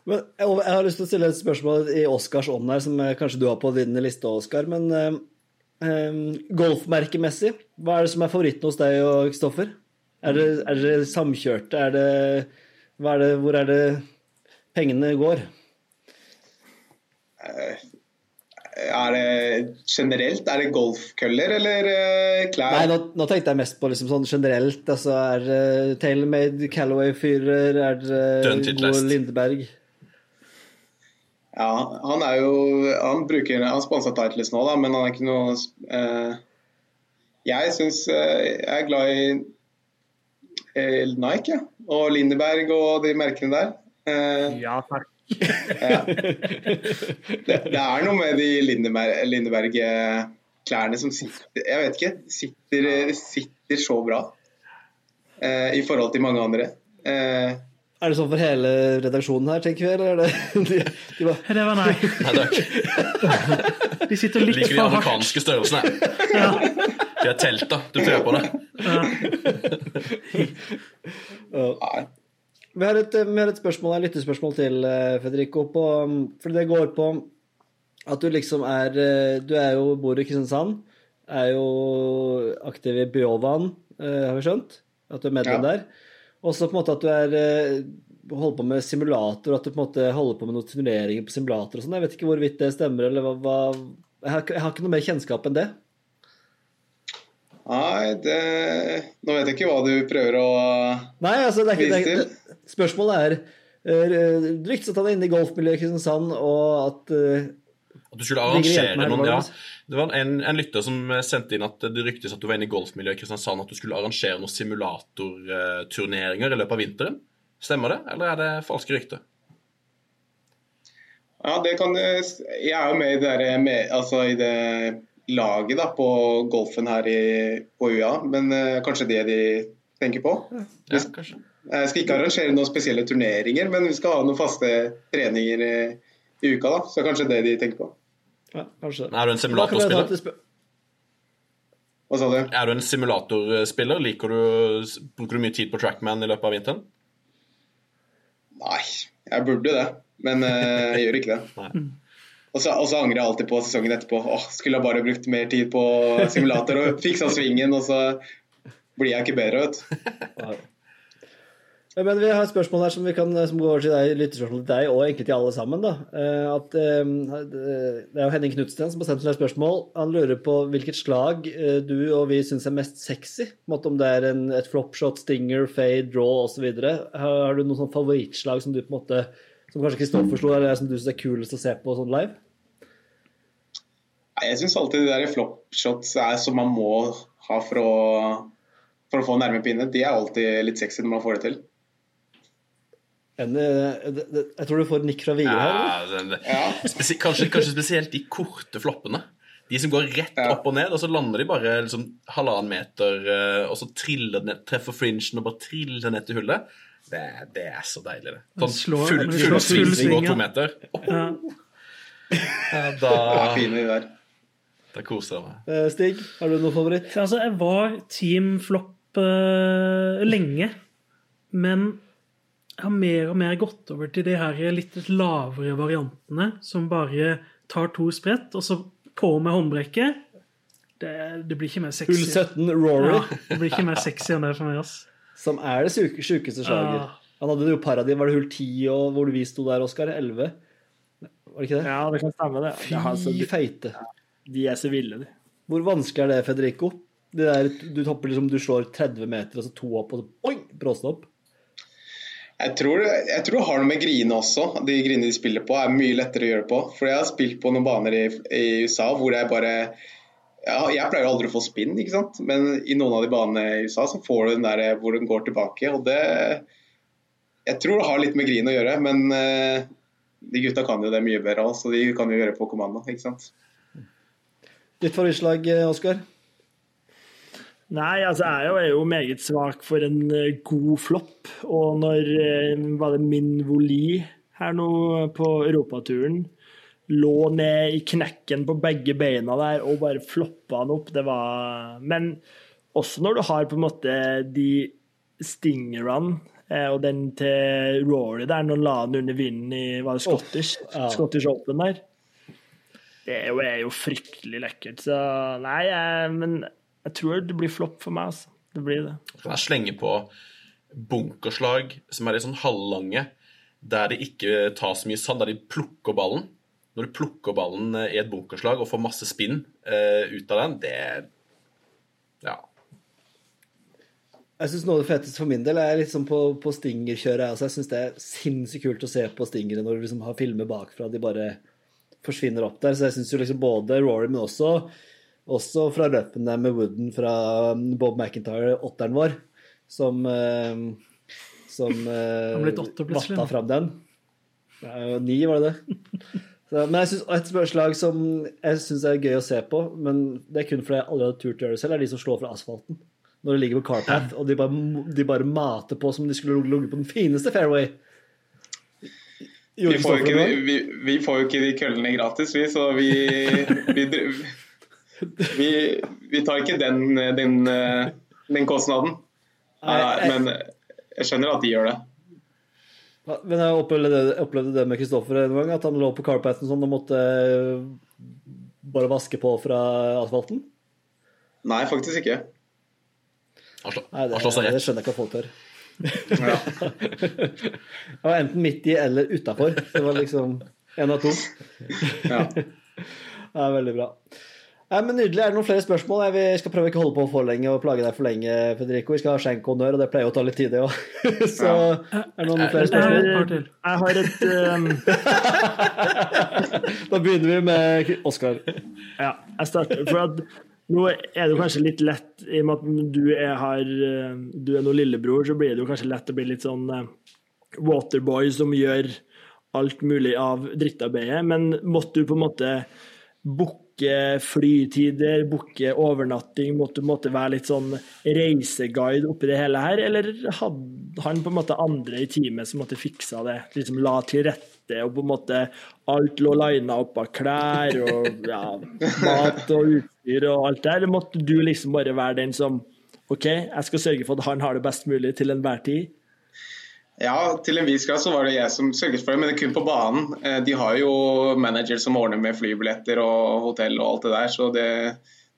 Men jeg, jeg har lyst til å stille et spørsmål i Oscars ånd her, som eh, kanskje du har på din liste, Oskar. Men eh, eh, golfmerkemessig, hva er det som er favoritten hos deg og Kristoffer? Er det, er det samkjørte? Er det, hva er det, hvor er det pengene går? Er det generelt? Er det golfkøller eller eh, klær? Nei, nå, nå tenkte jeg mest på liksom sånn generelt. Altså, er det tailor-made Callaway-fyrer? Er det Dønn-titt gode. Lindberg? Ja, han er jo Han bruker Han sponser Titles nå, da, men han er ikke noe eh, Jeg syns eh, Jeg er glad i eh, Nike, ja. Og Lindeberg og de merkene der. Eh, Ja, takk. ja. det, det er noe med de Lindeberg- Lindeberg-klærne som sitter Jeg vet ikke. Sitter, sitter så bra eh, i forhold til mange andre. Eh, Er det sånn for hele redaksjonen her, tenker vi? Eller er det <laughs> de, de bare, Det var nei. Nei takk. De sitter litt Liker de amerikanske størrelsene. De er telt, da. Du tror på det. Ja. Vi har et, vi har et spørsmål, et lyttespørsmål til, eh, Federico. På, for det går på at du liksom er eh, Du er jo, bor i Kristiansand. Er jo aktiv i Bjåvann, eh, har vi skjønt? At du er medlem Ja. der. Og så på en måte at du er eh, holder på med simulator, at du på en måte holder på med noen turneringer på simulator og sånn. Jeg vet ikke hvorvidt det stemmer, eller hva, hva jeg, har, jeg har ikke noe mer kjennskap enn det. Nei, det Nå vet jeg ikke hva du prøver å Nei, altså det er ikke, det er, det, Spørsmålet er uh, Det ryktes at han er inne i golfmiljøet i Kristiansand, og at eh, At du skulle arrangere noen ja. det? Var en, en lytter som sendte inn at det ryktes at du var inne i golfmiljøet i Kristiansand, at du skulle arrangere noen simulatorturneringer i løpet av vinteren. Stemmer det, eller er det falske rykter? Ja, det kan Jeg er jo med i det, der, med, altså i det laget da, på golfen her i, på UiA, men uh, kanskje det de tenker på. Ja, kanskje. Jeg skal ikke arrangere noen spesielle turneringer, men vi skal ha noen faste treninger i, i uka. da, Så kanskje det de tenker på. Ja, kanskje. Er du en simulatorspiller? Hva sa du? Er du en simulatorspiller? Liker du, Bruker du mye tid på trackman i løpet av vinteren? Nei, jeg burde det, men eh, jeg gjør ikke det. <laughs> Og så angrer jeg alltid på sesongen etterpå. Åh, skulle jeg bare brukt mer tid på simulator og <laughs> fiksa svingen, og så blir jeg ikke bedre, vet du. <laughs> Men vi har et spørsmål her som, vi kan, som går over til deg, lyttespørsmål til deg, og egentlig til alle sammen. da. Eh, At, eh, det er jo Henning Knutsten som har sendt et spørsmål. Han lurer på hvilket slag eh, du og vi syns er mest sexy. Om det er en, et flopshot, stinger, fade, draw osv. Har, har du noen sånn favorittslag som du på en måte som kanskje Kristoffer slo, eller som du syns er kulest å se på sånn live? Jeg syns alltid de flopshots er som man må ha for å, for å få nærme pinne. De er alltid litt sexy når man får det til. En, eh, det- det- jeg tror du får nikk fra Vigre her. eller? Ja, det- Ja. spesi kanskje, kanskje spesielt de korte floppene. De som går rett Ja. opp og ned, og så lander de bare liksom halvannen meter, eh, og så triller den ned, treffer fringen og bare triller ned til hullet. Det, det er så deilig, det. Sånn slår- full, full, full full sving, og to meter. Ja. Ja, da, da koser jeg meg. Eh, Stig, har du noen favoritt? Altså, jeg var team flopp uh, lenge, men har mer og mer gått over til de her litt lavere variantene, som bare tar to sprett, og så på med håndbrekket. Det, det blir ikke mer sexy. Hull 17, Rory, Ja, det blir ikke mer sexy enn det for meg, ass. som er det sjukeste slaget. Ah. Han hadde jo paradis, var det hull 10 og hvor vi sto der, Oskar? 11? Var det ikke det? Ja, det kan stemme, det. Fy altså, de, feite. de er så ville, de. Hvor vanskelig er det, Federico? Det der, du liksom, du slår 30 meter, og så to opp, og så oi, bråstopp. Jeg tror, jeg tror det har noe med grine også. De grinene de spiller på, er mye lettere å gjøre på. For jeg har spilt på noen baner i, i USA hvor jeg bare ja, Jeg pleier aldri å få spinn, ikke sant. Men i noen av de banene i USA så får du den der hvor den går tilbake. Og det Jeg tror det har litt med grin å gjøre, men eh, de gutta kan jo det mye bedre òg, så de kan jo gjøre på kommando, ikke sant. Ditt favorittslag, eh, Oskar? Nei, altså jeg er jo, meget svak for en eh, god flopp. Og når eh, var det Min Voli her nå på europaturen lå ned i knekken på begge beina der og bare floppa han opp, det var Men også når du har på en måte de stingerne eh, og den til Rory der, når han la den under vinden i var det Scottish, ja. Scottish Open der. Det er jo, er jo fryktelig lekkert. Så nei, jeg, men jeg tror det blir flopp for meg, altså. Det blir det. Kan jeg slenge på bunkerslag som er litt sånn halvlange, der det ikke tar så mye sand, der de plukker ballen. Når du plukker ballen eh, i et bunkerslag og får masse spinn eh, ut av den, det Ja. Jeg synes Noe av det feteste for min del er sånn på, på stingerkjøret. Altså, jeg syns det er sinnssykt kult å se på stingere når du liksom har filmer bakfra. De bare forsvinner opp der. Så jeg syns jo liksom både Rory, men også, også fra løpene med Wooden fra um, Bob McIntyre, åtteren vår, som eh, som <laughs> plutselig, vatta fram den. Ja, ni, var det det? <laughs> Så, men jeg synes, et spørsmål som jeg syns er gøy å se på, men det er kun fordi jeg aldri hadde turt å gjøre det selv, er de som slår fra asfalten. Når de ligger på carpath, og de bare, de bare mater på som om de skulle ligget på den fineste fairway. Vi får, ikke, vi, vi får jo ikke de køllene gratis, vi, så vi vi, vi tar ikke den, den, den kostnaden. Nei, Nei, men jeg skjønner at de gjør det. Men jeg opplevde det, opplevde det med Kristoffer en gang, at han lå på carpathen sånn og måtte eh, bare vaske på fra asfalten. Nei, faktisk ikke. Nei, det, det skjønner jeg ikke at folk tør. Ja. <laughs> Var enten midt i eller utafor. Det var liksom én av to. Ja. <laughs> Det er veldig bra. Nei, men Nydelig. Er det noen flere spørsmål? Jeg skal prøve ikke å holde på for lenge og plage deg for lenge, Federico. Vi skal ha skjenkhonnør, og det pleier å ta litt tid, det òg. <laughs> Så er det noen flere Jeg har spørsmål? et. Jeg har et um, <laughs> Da begynner vi med Oskar. Ja, jeg starter. For at nå er det jo kanskje litt lett, i og med at du er, har, eh, du er noen lillebror, så blir det jo kanskje lett å bli litt sånn eh, waterboy som gjør alt mulig av drittarbeidet. Men måtte du på en måte booke flytider, booke overnatting, måtte du måtte være litt sånn reiseguide oppi det hele her, eller hadde han på en måte andre i teamet som måtte fiksa det? Liksom la til rette, og på en måte alt lå lina opp av klær og ja, mat og utstyr og alt der? Eller måtte du liksom bare være den som OK, jeg skal sørge for at han har det best mulig til enhver tid? Ja, til en viss grad så var det jeg som sørget for det, men det kun på banen. Eh, De har jo manager som ordner med flybilletter og hotell og alt det der, så det,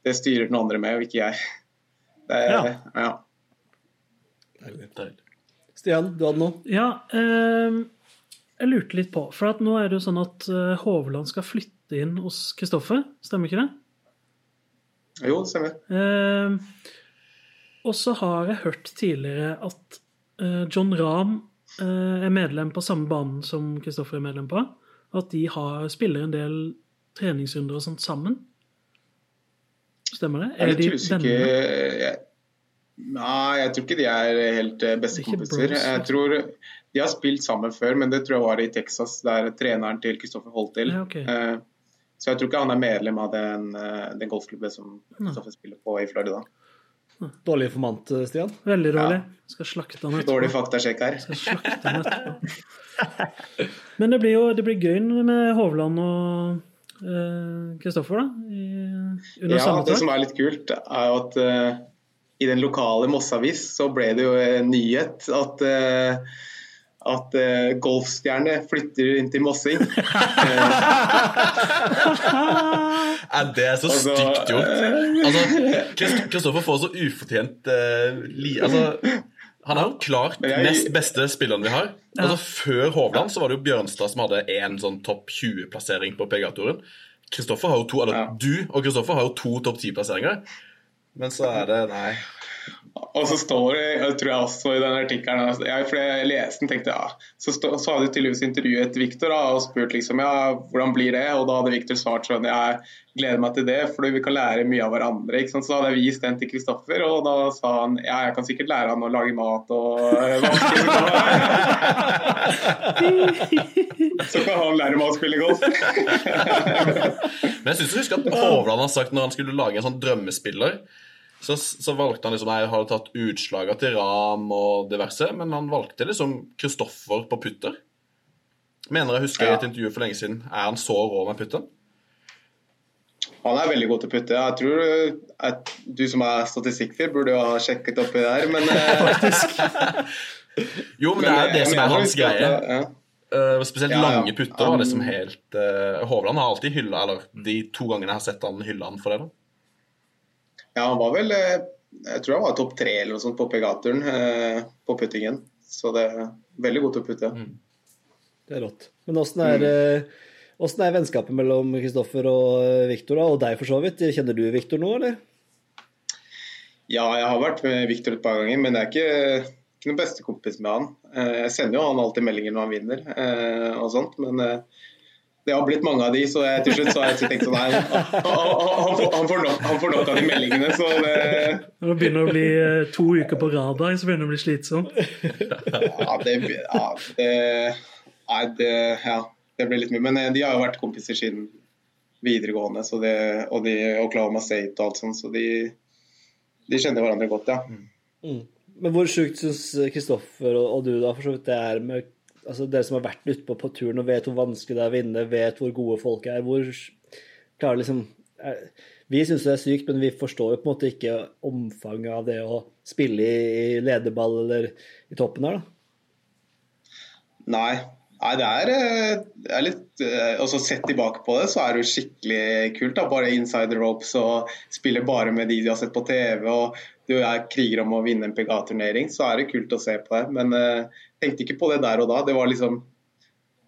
det styrer den andre med, og ikke jeg. Det, Ja. ja. Deilig. Stian, du hadde noe? Ja, eh, jeg lurte litt på For at nå er det jo sånn at eh, Hovland skal flytte inn hos Kristoffer, stemmer ikke det? Jo, det stemmer. Eh, og så har jeg hørt tidligere at eh, John Rahm er medlem på samme banen som Kristoffer er medlem på. At de har, spiller en del treningsrunder og sånt sammen. Stemmer det? Er litt de venner? Nei, jeg tror ikke de er helt eh, bestekompiser. Jeg tror de har spilt sammen før, men det tror jeg var i Texas, der treneren til Kristoffer holdt til. Ja, ok. Eh, Så jeg tror ikke han er medlem av den, eh, den golfklubben som Kristoffer spiller på i Florida. Dårlig informant, Stian. Veldig dårlig. Skal slakte han etterpå. Dårlig faktasjekk her. Skal slakte han etterpå. Men det blir jo det blir gøy med Hovland og Kristoffer, Kristoffer, da? I, under Ja, samme det som er litt kult, er jo at uh, i den lokale Mossavis så ble det jo en nyhet at uh, at uh, golfstjerne flytter inn til Mossing. <laughs> Eh, Er det så Altså, stygt gjort? Altså, Kristoffer får så ufortjent uh, li... Altså, han er jo klart jeg- nest beste spilleren vi har. Altså, Før Hovland så var det jo Bjørnstad som hadde én sånn topp 20-plassering på PGA-turen. Kristoffer har jo to, eller Ja. Du og Kristoffer har jo to topp 10-plasseringer. Men så er det Nei. Og så står det, jeg tror jeg også i den artikkelen altså, jeg, For jeg leste den tenkte ja, så, stå, så hadde de tydeligvis intervjuet Viktor og spurt liksom ja, hvordan blir det? Og da hadde Viktor svart sånn jeg gleder meg til det, for vi kan lære mye av hverandre. Så hadde jeg vist den til Kristoffer, og da sa han ja, jeg kan sikkert lære han å lage mat og øh, vaske. <laughs> Så kan han lære meg å spille golf. Men jeg syns du husker at Hovland har sagt når han skulle lage en sånn drømmespiller, så, så valgte han liksom Jeg hadde tatt utslaga til Ram og diverse, men han valgte liksom Kristoffer på putter. Mener jeg husker i et intervju for lenge siden. Er han så rå med putten? Han er veldig god til å putte. Jeg tror at du som er statistikkfyr, burde jo ha sjekket oppi der, men <laughs> Faktisk. Jo, men det er jo det som er hans greie. Ja. Uh, spesielt Ja, ja. lange putter var liksom helt uh, Hovland har alltid hylla Eller de to gangene jeg har sett han hylle han for det. da Ja, han var vel eh, Jeg tror han var topp tre eller noe sånt på Pegaturen eh, på puttingen. Så det er veldig god til å putte. Det er rått. Men åssen er, mm. er vennskapet mellom Kristoffer og eh, Viktor? Og deg, for så vidt? Kjenner du Viktor nå, eller? Ja, jeg har vært med Viktor et par ganger, men jeg er ikke, ikke noen bestekompis med han. Eh, jeg sender jo han alltid meldinger når han vinner eh, og sånt, men eh, det har blitt mange av de, så jeg, til slutt så har jeg tenkt sånn Nei, han, han, han, får- han, får nok, han får nok av de meldingene, så det Når det begynner å bli eh, to uker på rad så begynner det å bli slitsomt. Ja, det, ja, det Nei, det Ja, det ble litt mye. Men eh, de har jo vært kompiser siden videregående, så det, og de Oklahoma State og alt sånt, så de, de kjenner hverandre godt, ja. Men hvor sjukt syns Kristoffer og, og du da for så vidt det er med altså Dere som har vært ute på, turen og vet hvor vanskelig det er å vinne, vet hvor gode folk er, hvor klarer liksom er, Vi syns det er sykt, men vi forstår jo på en måte ikke omfanget av det å spille i, i lederball eller i toppen her, da. Nei. Nei, det er, eh, er litt eh, Og så sett tilbake på det, så er det jo skikkelig kult. da, Bare inside the ropes og spille bare med de de har sett på TV. og Du og jeg kriger om å vinne en PGA-turnering, så er det kult å se på det. Men eh, tenkte ikke på det der og da. Det var liksom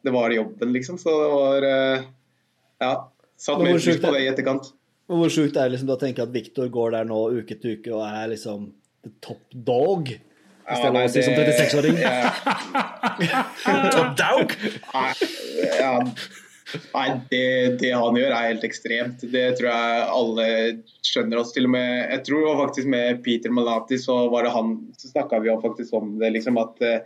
Det var jobben, liksom. Så det var uh, Ja. Satt mye pris sjukt på det i etterkant. Men hvor sjukt er det liksom da å tenke at Viktor går der nå uke til uke og er liksom the top dog? Hvis det er lov å si som 36-åring. <laughs> <laughs> Top dog! ja, Nei, det, det han gjør er helt ekstremt. Det tror jeg alle skjønner oss. Til og med, jeg tror faktisk med Peter Malati så var det han, så snakka vi om faktisk om det. liksom at eh,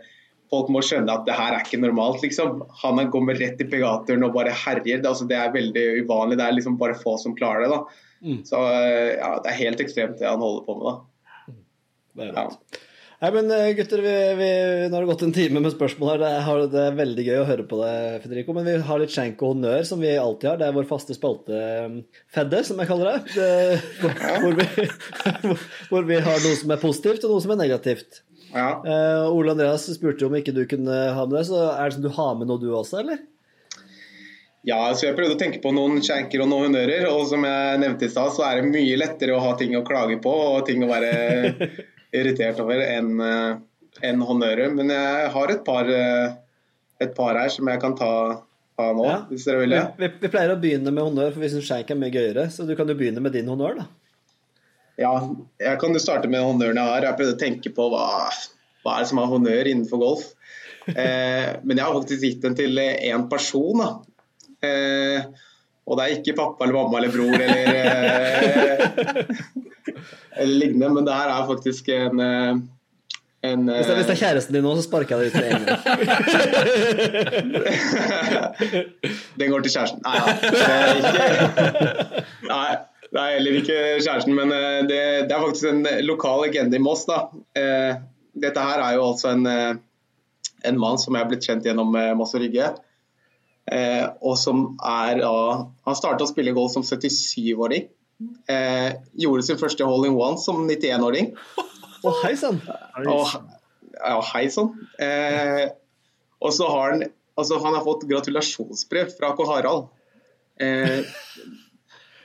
Folk må skjønne at det her er ikke normalt. liksom. Han er- kommer rett i pegatoren og bare herjer. Det, altså, det er veldig uvanlig. Det er liksom bare få som klarer det. da. Så eh, ja, det er helt ekstremt det han holder på med. da. Det er Ja. Nei, men eh, gutter, vi, vi, nå har det gått en time med spørsmål her. Det er, det er veldig gøy å høre på det, Federico. Men vi har litt skjenk og honnør, som vi alltid har. Det er vår faste spalte, eh, Fedde, som jeg kaller det. det hvor, vi, <laughs> hvor vi har noe som er positivt, og noe som er negativt. Ja. Uh, Ole Andreas spurte om ikke du kunne ha med det, så er det sånn du har med noe du også, eller? Ja, så jeg prøvde å tenke på noen skjenker og noen honnører. Og som jeg nevnte i stad, så er det mye lettere å ha ting å klage på og ting å være <laughs> irritert over enn en enn. Men jeg har et par, eh, et par her som jeg kan ta, ta nå, Ja. hvis dere vil det. Vi, vi pleier å begynne med honnør, for vi syns sjeik er mye gøyere. Så du kan jo begynne med din honnør, da. Ja, jeg kan jo starte med honnøren jeg har. Jeg prøvde å tenke på hva, hva er det som er honnør innenfor golf. <laughs> Eh, men jeg har faktisk gitt den til én person. da. Eh, og det er ikke pappa eller mamma eller bror eller, eh, eller lignende, men det her er faktisk en, eh, en Hvis det, hvis det eh, er kjæresten din nå, så sparker jeg deg ut med en. <laughs> Den går til kjæresten. Nei da. Det er heller ikke kjæresten, men eh, det, det er faktisk en lokal legende i Moss. da. Eh, Dette her er jo altså en, eh, en mann som jeg er blitt kjent gjennom eh, Moss og Rygge. Eh, og som er da Han startet å spille golf som 77-åring. Eh, gjorde sin første hole in one som 91-åring. Å, hei sann! Ja, hei sann. Eh, og så har han altså han har fått gratulasjonsbrev fra K. Harald. Eh,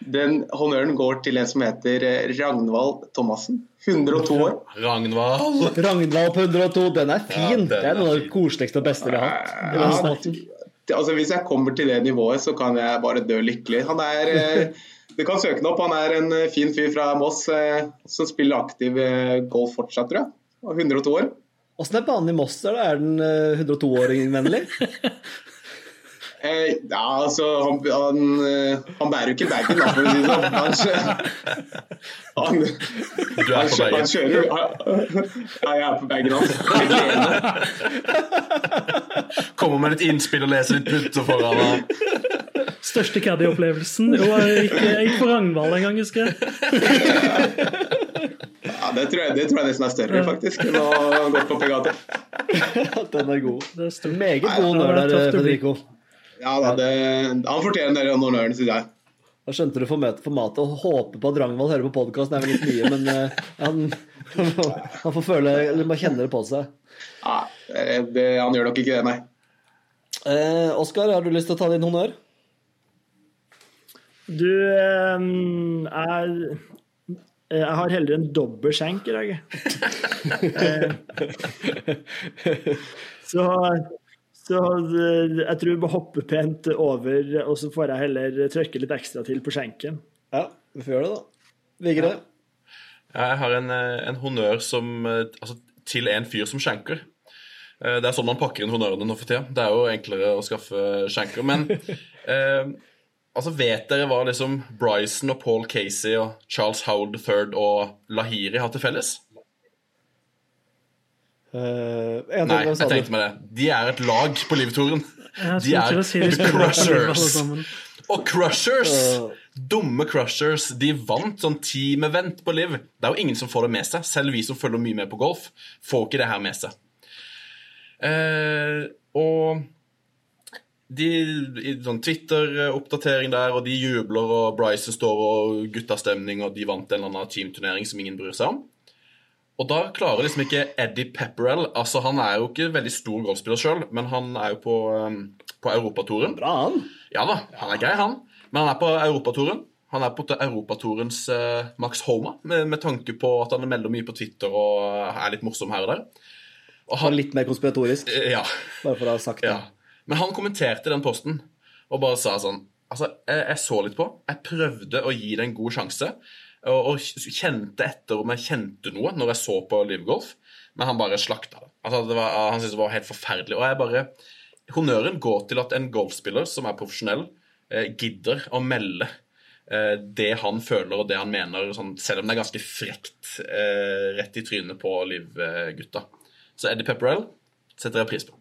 den honnøren går til en som heter eh, Ragnvald Thomassen. 102 år. Ragnvald. Ragnvald på 102, den er fin! Ja, den det er noe av det koseligste og beste vi har hatt. Ja, altså, hvis jeg kommer til det nivået, så kan jeg bare dø lykkelig. Han er eh, Du kan søke ham opp. Han er en eh, fin fyr fra Moss eh, som spiller aktiv golf fortsatt, tror jeg. Og 102 år. Åssen er banen i Moss? Er den eh, 102-åring-vennlig? <laughs> Eh, ja, altså Han, han, eh, han bærer jo ikke bagen, for å si det sånn. Han, <laughs> han, Du er han, på han kjører Ja, jeg er på bagen hans. <laughs> Kommer med litt innspill og leser litt putter foran. ham. Største caddy-opplevelsen? Jo, jeg gikk, på Ragnvald en gang, husker jeg. Ja, det, tror jeg, det tror jeg nesten er større, faktisk, enn å gå på PGAT. <laughs> Den er god. Det er. Meget god når det er. Federico. Ja, da, det, han fortjener den honnøren, syns jeg. Da skjønte du formatet å håpe på at Ragnvald hører på podkast, er vel litt mye, men uh, han, <laughs> han får føle Eller bare kjenne det på seg. Ja, det, han gjør nok ikke det, nei. Eh, Oskar, har du lyst til å ta din honnør? Du eh, er Jeg har heller en dobbel skjenk i dag, jeg. <laughs> Eh, Så, så eh, jeg tror vi må hoppe pent over, og så får jeg heller trykke litt ekstra til på skjenken. Ja, vi får gjøre det, da. Vigre? Ja, Jeg har en, eh, en honnør som, eh, altså, til en fyr som skjenker. Eh, Det er sånn man pakker inn honnørene nå for tida. Det er jo enklere å skaffe skjenker. Men <laughs> eh, altså, vet dere hva liksom Bryson og Paul Casey og Charles Howell III og Lahiri har til felles? Eh, Nei, jeg tenkte meg det. De er et lag på livturen. Jeg De er si de The Crushers. Og Crushers! Dumme Crushers. De vant sånn team-event på Liv. Det er jo ingen som får det med seg. Selv vi som følger mye med på golf, får ikke det her med seg. Uh, og de i sånn Twitter-oppdatering der, og de jubler, og Bryson står og guttastemning, og de vant en eller annen teamturnering som ingen bryr seg om. Og da klarer liksom ikke Eddie Pepperell altså Han er jo ikke veldig stor golfspiller sjøl, men han er jo på, um, på europatoren. Bra, han. Ja da, han er grei, han. Men han er på europatoren. Han er på europatorens eh, Max Homa, med, med tanke på at han melder mye på Twitter og er litt morsom her og der. Og Han litt mer konspiratorisk, Eh, Ja, bare for å ha sagt det. ja. Men han kommenterte den posten og bare sa sånn Altså, jeg, jeg så litt på. Jeg prøvde å gi det en god sjanse. Og, og kjente etter om jeg kjente noe når jeg så på Live Golf. Men han bare slakta det. Altså, det var, han syntes det var helt forferdelig. Og jeg bare Honnøren går til at en golfspiller som er profesjonell, eh, gidder å melde eh, det han føler og det han mener, sånn, selv om det er ganske frekt eh, rett i trynet på Liv-gutta. Så Eddie Pepperell setter jeg pris på.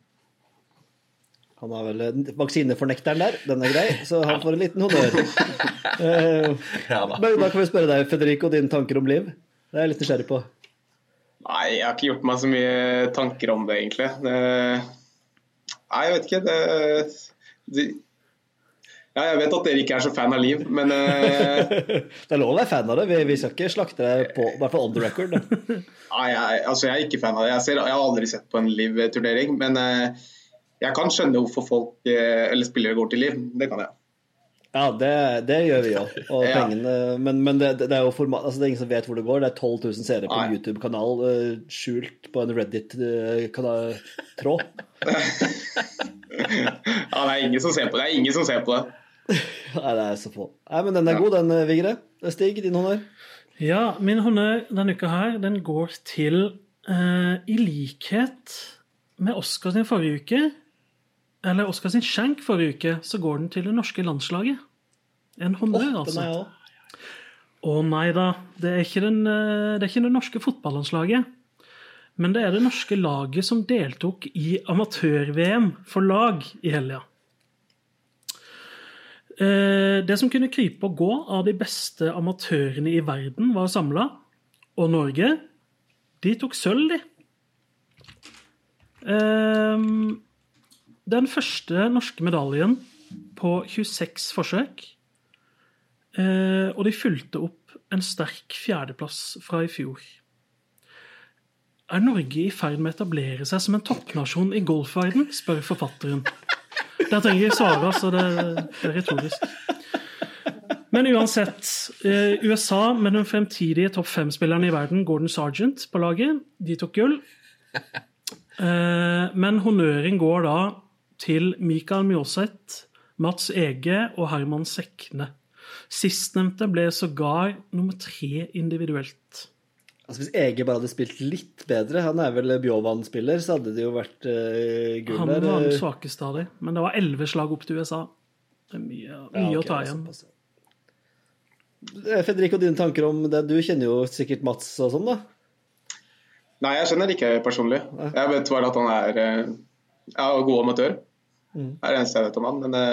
Han har vel en vaksinefornekteren der, den er grei, så han får en liten honnør. <laughs> Eh, Ja da. Men da kan vi spørre deg, Federico, dine tanker om liv? Det er jeg litt nysgjerrig på. Nei, jeg har ikke gjort meg så mye tanker om det, egentlig. Det, nei, jeg vet ikke. Det, det, ja, jeg vet at dere ikke er så fan av Liv, men uh... <laughs> Det er lov å være fan av det. Vi, vi skal ikke slakte deg på, i hvert fall on the record. Nei, jeg, altså, jeg er ikke fan av det. Jeg, ser, jeg har aldri sett på en Liv-turnering, men eh, jeg kan skjønne hvorfor folk eh, eller spillere går til Liv. Det kan jeg. Ja, det, det gjør vi òg. Ja. Men, men det, det er jo format, altså det er ingen som vet hvor det går. Det er 12 000 seere på en YouTube-kanal eh, skjult på en Reddit-tråd. <laughs> Ja, det er ingen som ser på det. Det er ingen som ser på det. <laughs> Nei, det er så få. Nei, men den er god, den, eh, Vigre. Stig, din honnør. Ja, min honnør denne uka her, den går til eh, I likhet med Oscar sin forrige uke, eller Oscar sin skjenk forrige uke, så går den til det norske landslaget. En honnør, altså. Å oh. Nei da, det er, ikke den, eh, det er ikke det norske fotballandslaget. Men det er det norske laget som deltok i amatør-VM for lag i helga. Eh, det som kunne krype og gå av de beste amatørene i verden, var samla. Og Norge, de tok sølv, de. Eh, den første norske medaljen på 26 forsøk. Eh, og de fulgte opp en sterk fjerdeplass fra i fjor. Er Norge i ferd med å etablere seg som en toppnasjon i golfverden, spør forfatteren. Der trenger jeg svare, så det, er retorisk. Men uansett, eh, USA med den fremtidige topp fem-spilleren i verden, Gordon Sargent, på laget, de tok gull. Eh, men honnøren går da til Mikael Mjåseth, Mats Ege og Herman Sekne. Sistnevnte ble sågar nummer tre individuelt. Altså Hvis Ege bare hadde spilt litt bedre, han er vel Bjovan-spiller, så hadde det jo vært uh, gull Han var den svakeste av dem, men det var elleve slag opp til USA. Det er mye, mye Ja, å ta igjen. Eh, Federico, dine tanker om det? Du kjenner jo sikkert Mats og sånn, da? Nei, jeg kjenner ikke personlig. Jeg vet bare at han er eh, ja, god amatør. Mm. Det er det eneste jeg vet om han. Men det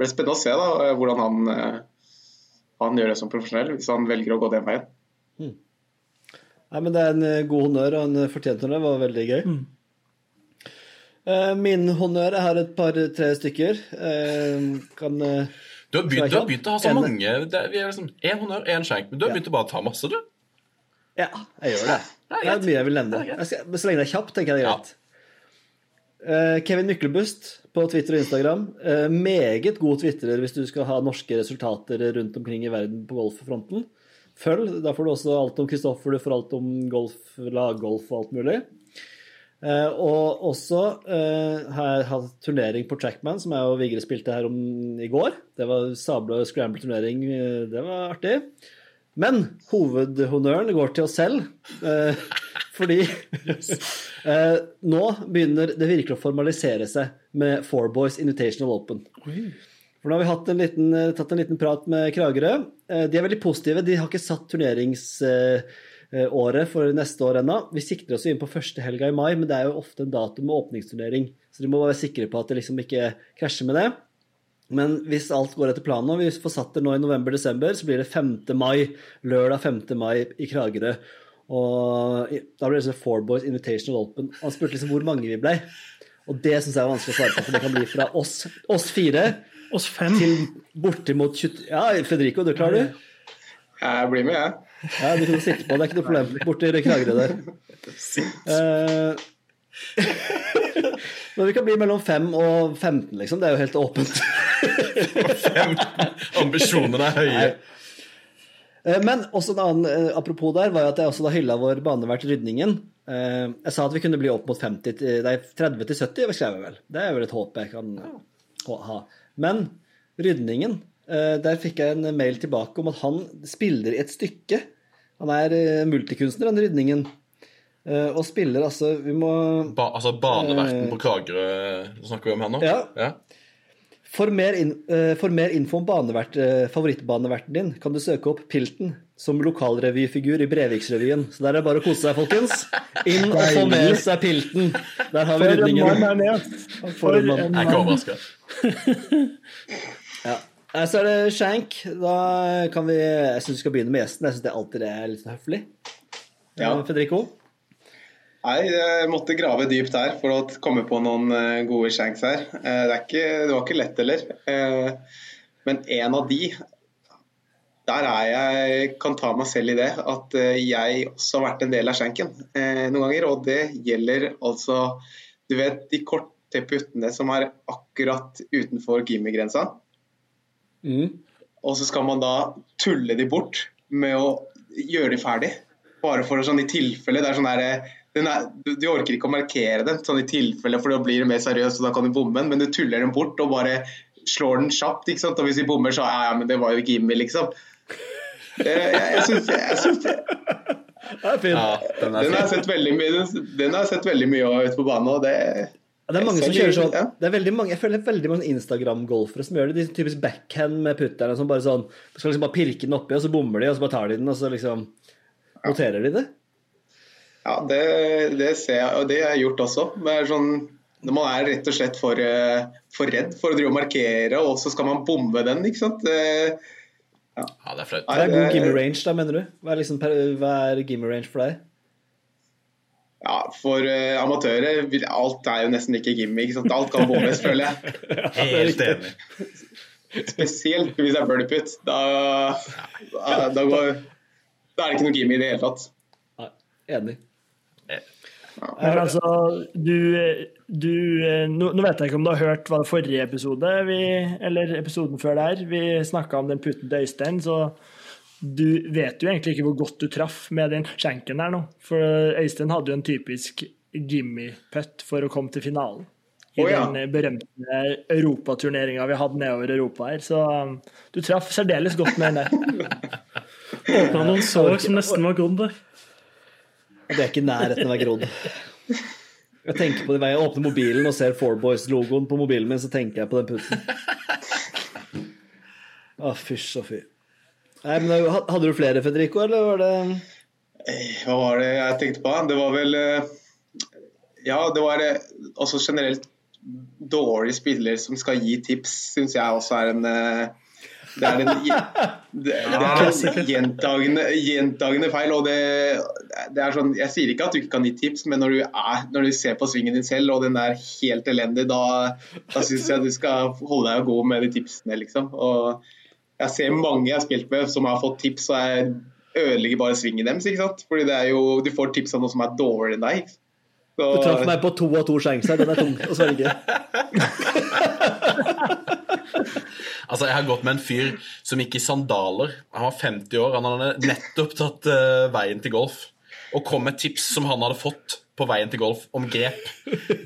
blir spennende å se da, eh, hvordan han, eh, han gjør det som profesjonell, hvis han velger å gå den veien. Nei, men Det er en eh, god honnør, og han fortjente det. Det var veldig gøy. Mm. Eh, Min honnør Jeg har et par-tre stykker. Eh, Kan eh, Du har begynt, du har begynt å ha så mange det, vi er liksom, En honnør, én skjenk. Men du har begynt å bare ta masse, du. Ja, jeg gjør det. Det er mye jeg vil nevne. Jeg skal, så lenge det er kjapt, tenker jeg det er greit. Eh, Kevin Myklebust på Twitter og Instagram. Eh, meget god twitterer hvis du skal ha norske resultater rundt omkring i verden på golffronten. Følg. Da får du også alt om Kristoffer, du får alt om golf, laggolf og alt mulig. Eh, og også eh, har jeg hatt turnering på Trackman, som jeg og Vigre spilte her om i går. Det var sabla scramble-turnering. eh, Det var artig. Men hovedhonnøren går til oss selv. Eh, fordi eh, nå begynner det virkelig å formalisere seg med Four Boys Invitational Open. For nå har vi en liten, tatt en liten prat med Kragerø. Eh, De er veldig positive. De har ikke satt turneringsåret for neste år ennå. Vi sikter oss inn på første helga i mai, men det er jo ofte en dato med åpningsturnering. Så de må være sikre på at det liksom ikke krasjer med det. Men hvis alt går etter planen, og vi får satt det nå i november-desember, så blir det 5. mai, lørdag 5. mai i Kragerø. Og da blir det sånn Four Boys Invitational Open. Han spurte liksom hvor mange vi ble. Og det syns jeg er vanskelig å svare på, for det kan bli fra oss, oss fire Oss fem. til bortimot 20 Ja, Federico, du klarer du? Jeg blir med, jeg. Ja, du kan sitte på, det er ikke noe problem. Borti Kragerø der. Eh, <laughs> Men vi kan bli mellom 5 og 15, liksom. Det er jo helt åpent. <laughs> Ambisjonene er høye. Nei. Men også en annen eh, apropos der, var jo at jeg også da hylla vår banevert Rydningen. Eh, Jeg sa at vi kunne bli opp mot 50 til, nei, 30 til 70, skrev jeg vel. Det er vel et håp jeg kan ha-. Men Rydningen, eh, der fikk jeg en mail tilbake om at han spiller i et stykke. Han er eh, multikunstner, den Rydningen. Eh, Og spiller altså Vi må Ba, altså Baneverten på Kragerø snakker vi om her nå? Ja. For mer, in, uh, for mer info om banevert, eh, favorittbaneverten din, kan du søke opp Pilten som lokalrevyfigur i Breviksrevyen. Så der er det bare å kose seg, folkens. Inn og få med seg Pilten. Der har vi For en mann rydningen. er. For en mann. Jeg er ikke overraska. <laughs> Ja. Eh, Så er det Shank. Da kan vi Jeg syns vi skal begynne med gjesten. Jeg syns det alltid er litt høflig. Ja. Eh, Federico? Nei, jeg måtte grave dypt her for å komme på noen eh, gode shanks her. Eh, Det, er ikke, det var ikke lett heller. Eh, Men en av de, der er jeg, kan ta meg selv i det, at jeg også har vært en del av shanken noen ganger. Og det gjelder altså Du vet de korte puttene som er akkurat utenfor gimmigrensa? Mm. Og så skal man da tulle de bort med å gjøre de ferdig. Bare for sånn i tilfelle det er sånn der, den er, du, du orker ikke å markere den sånn i tilfelle, for da blir det mer seriøst, og da kan du bomme den. Men du tuller den bort og bare slår den kjapt. ikke sant? Og hvis vi bommer, så ja, ja, men det var jo gimme, liksom. Det, jeg, jeg syns, jeg syns <laughs> Det er fint. Ja, den den, har jeg sett veldig mye, den, den har jeg sett veldig mye av ute på banen. og det Ja, det er mange som kjører sånn. Det er veldig mange, Jeg føler det er veldig mange Instagram-golfere som gjør det. De typisk backhand med putterne som bare sånn Skal liksom bare pirke den oppi, og så bommer de, og så bare tar de den, og så liksom noterer de det. Ja, det, det ser jeg, og det har jeg gjort også. Men sånn, når man er rett og slett for, eh, for redd for å drive og markere, og så skal man bombe den, ikke sant. Eh, Ja, det er flaut. Hva er god gimme range, da, mener du? Hva er, liksom, hva er gimme range for deg? Ja, For uh, amatører vil- alt er jo nesten ikke gimme. ikke sant? Alt kan bommes, <laughs> føler jeg. Helt enig. Spesielt hvis det er birdie putt. Da, da, da, da er det ikke noe gimme i det hele tatt. Nei, enig. Men altså, du, du nå, nå vet jeg ikke om du har hørt hva det forrige episode, vi, eller episoden før der, vi snakka om den putten til Øystein, så du vet jo egentlig ikke hvor godt du traff med den skjenken der nå. For Øystein hadde jo en typisk gimme-putt for å komme til finalen. I oh, ja. den berømte europaturneringa vi hadde nedover Europa her. Så um, du traff særdeles godt med den der. <laughs> Åpna noen sår som nesten var grodd der. Og det er ikke i nærheten av å være grodd. Jeg tenker på det jeg åpner mobilen og ser Four Boys-logoen på mobilen min, så tenker jeg på den putten. Å, fysj og fy. Eh, Hadde du flere, Federico, eller var det Hva var det jeg tenkte på? Det var vel eh, Ja, det var eh, også generelt dårlige spillere som skal gi tips, syns jeg også er en eh, det er en, det, <laughs> det er en gjentagende, gjentagende feil. og det, det er sånn, Jeg sier ikke at du ikke kan gi tips, men når du, er, når du ser på svingen din selv og den er helt elendig, da, da syns jeg du skal holde deg god med de tipsene, liksom. Og jeg ser mange jeg har spilt med som har fått tips, og jeg ødelegger bare svingen deres. ikke sant? Fordi det er jo, du får tips av noe som er dårligere enn deg. Så, Du traff meg på to av to sjanser. Den er tung å svelge. <laughs> Altså, Jeg har gått med en fyr som gikk i sandaler. Han var 50 år. Han hadde nettopp tatt uh, veien til golf. Og kom med tips som han hadde fått på veien til golf om grep.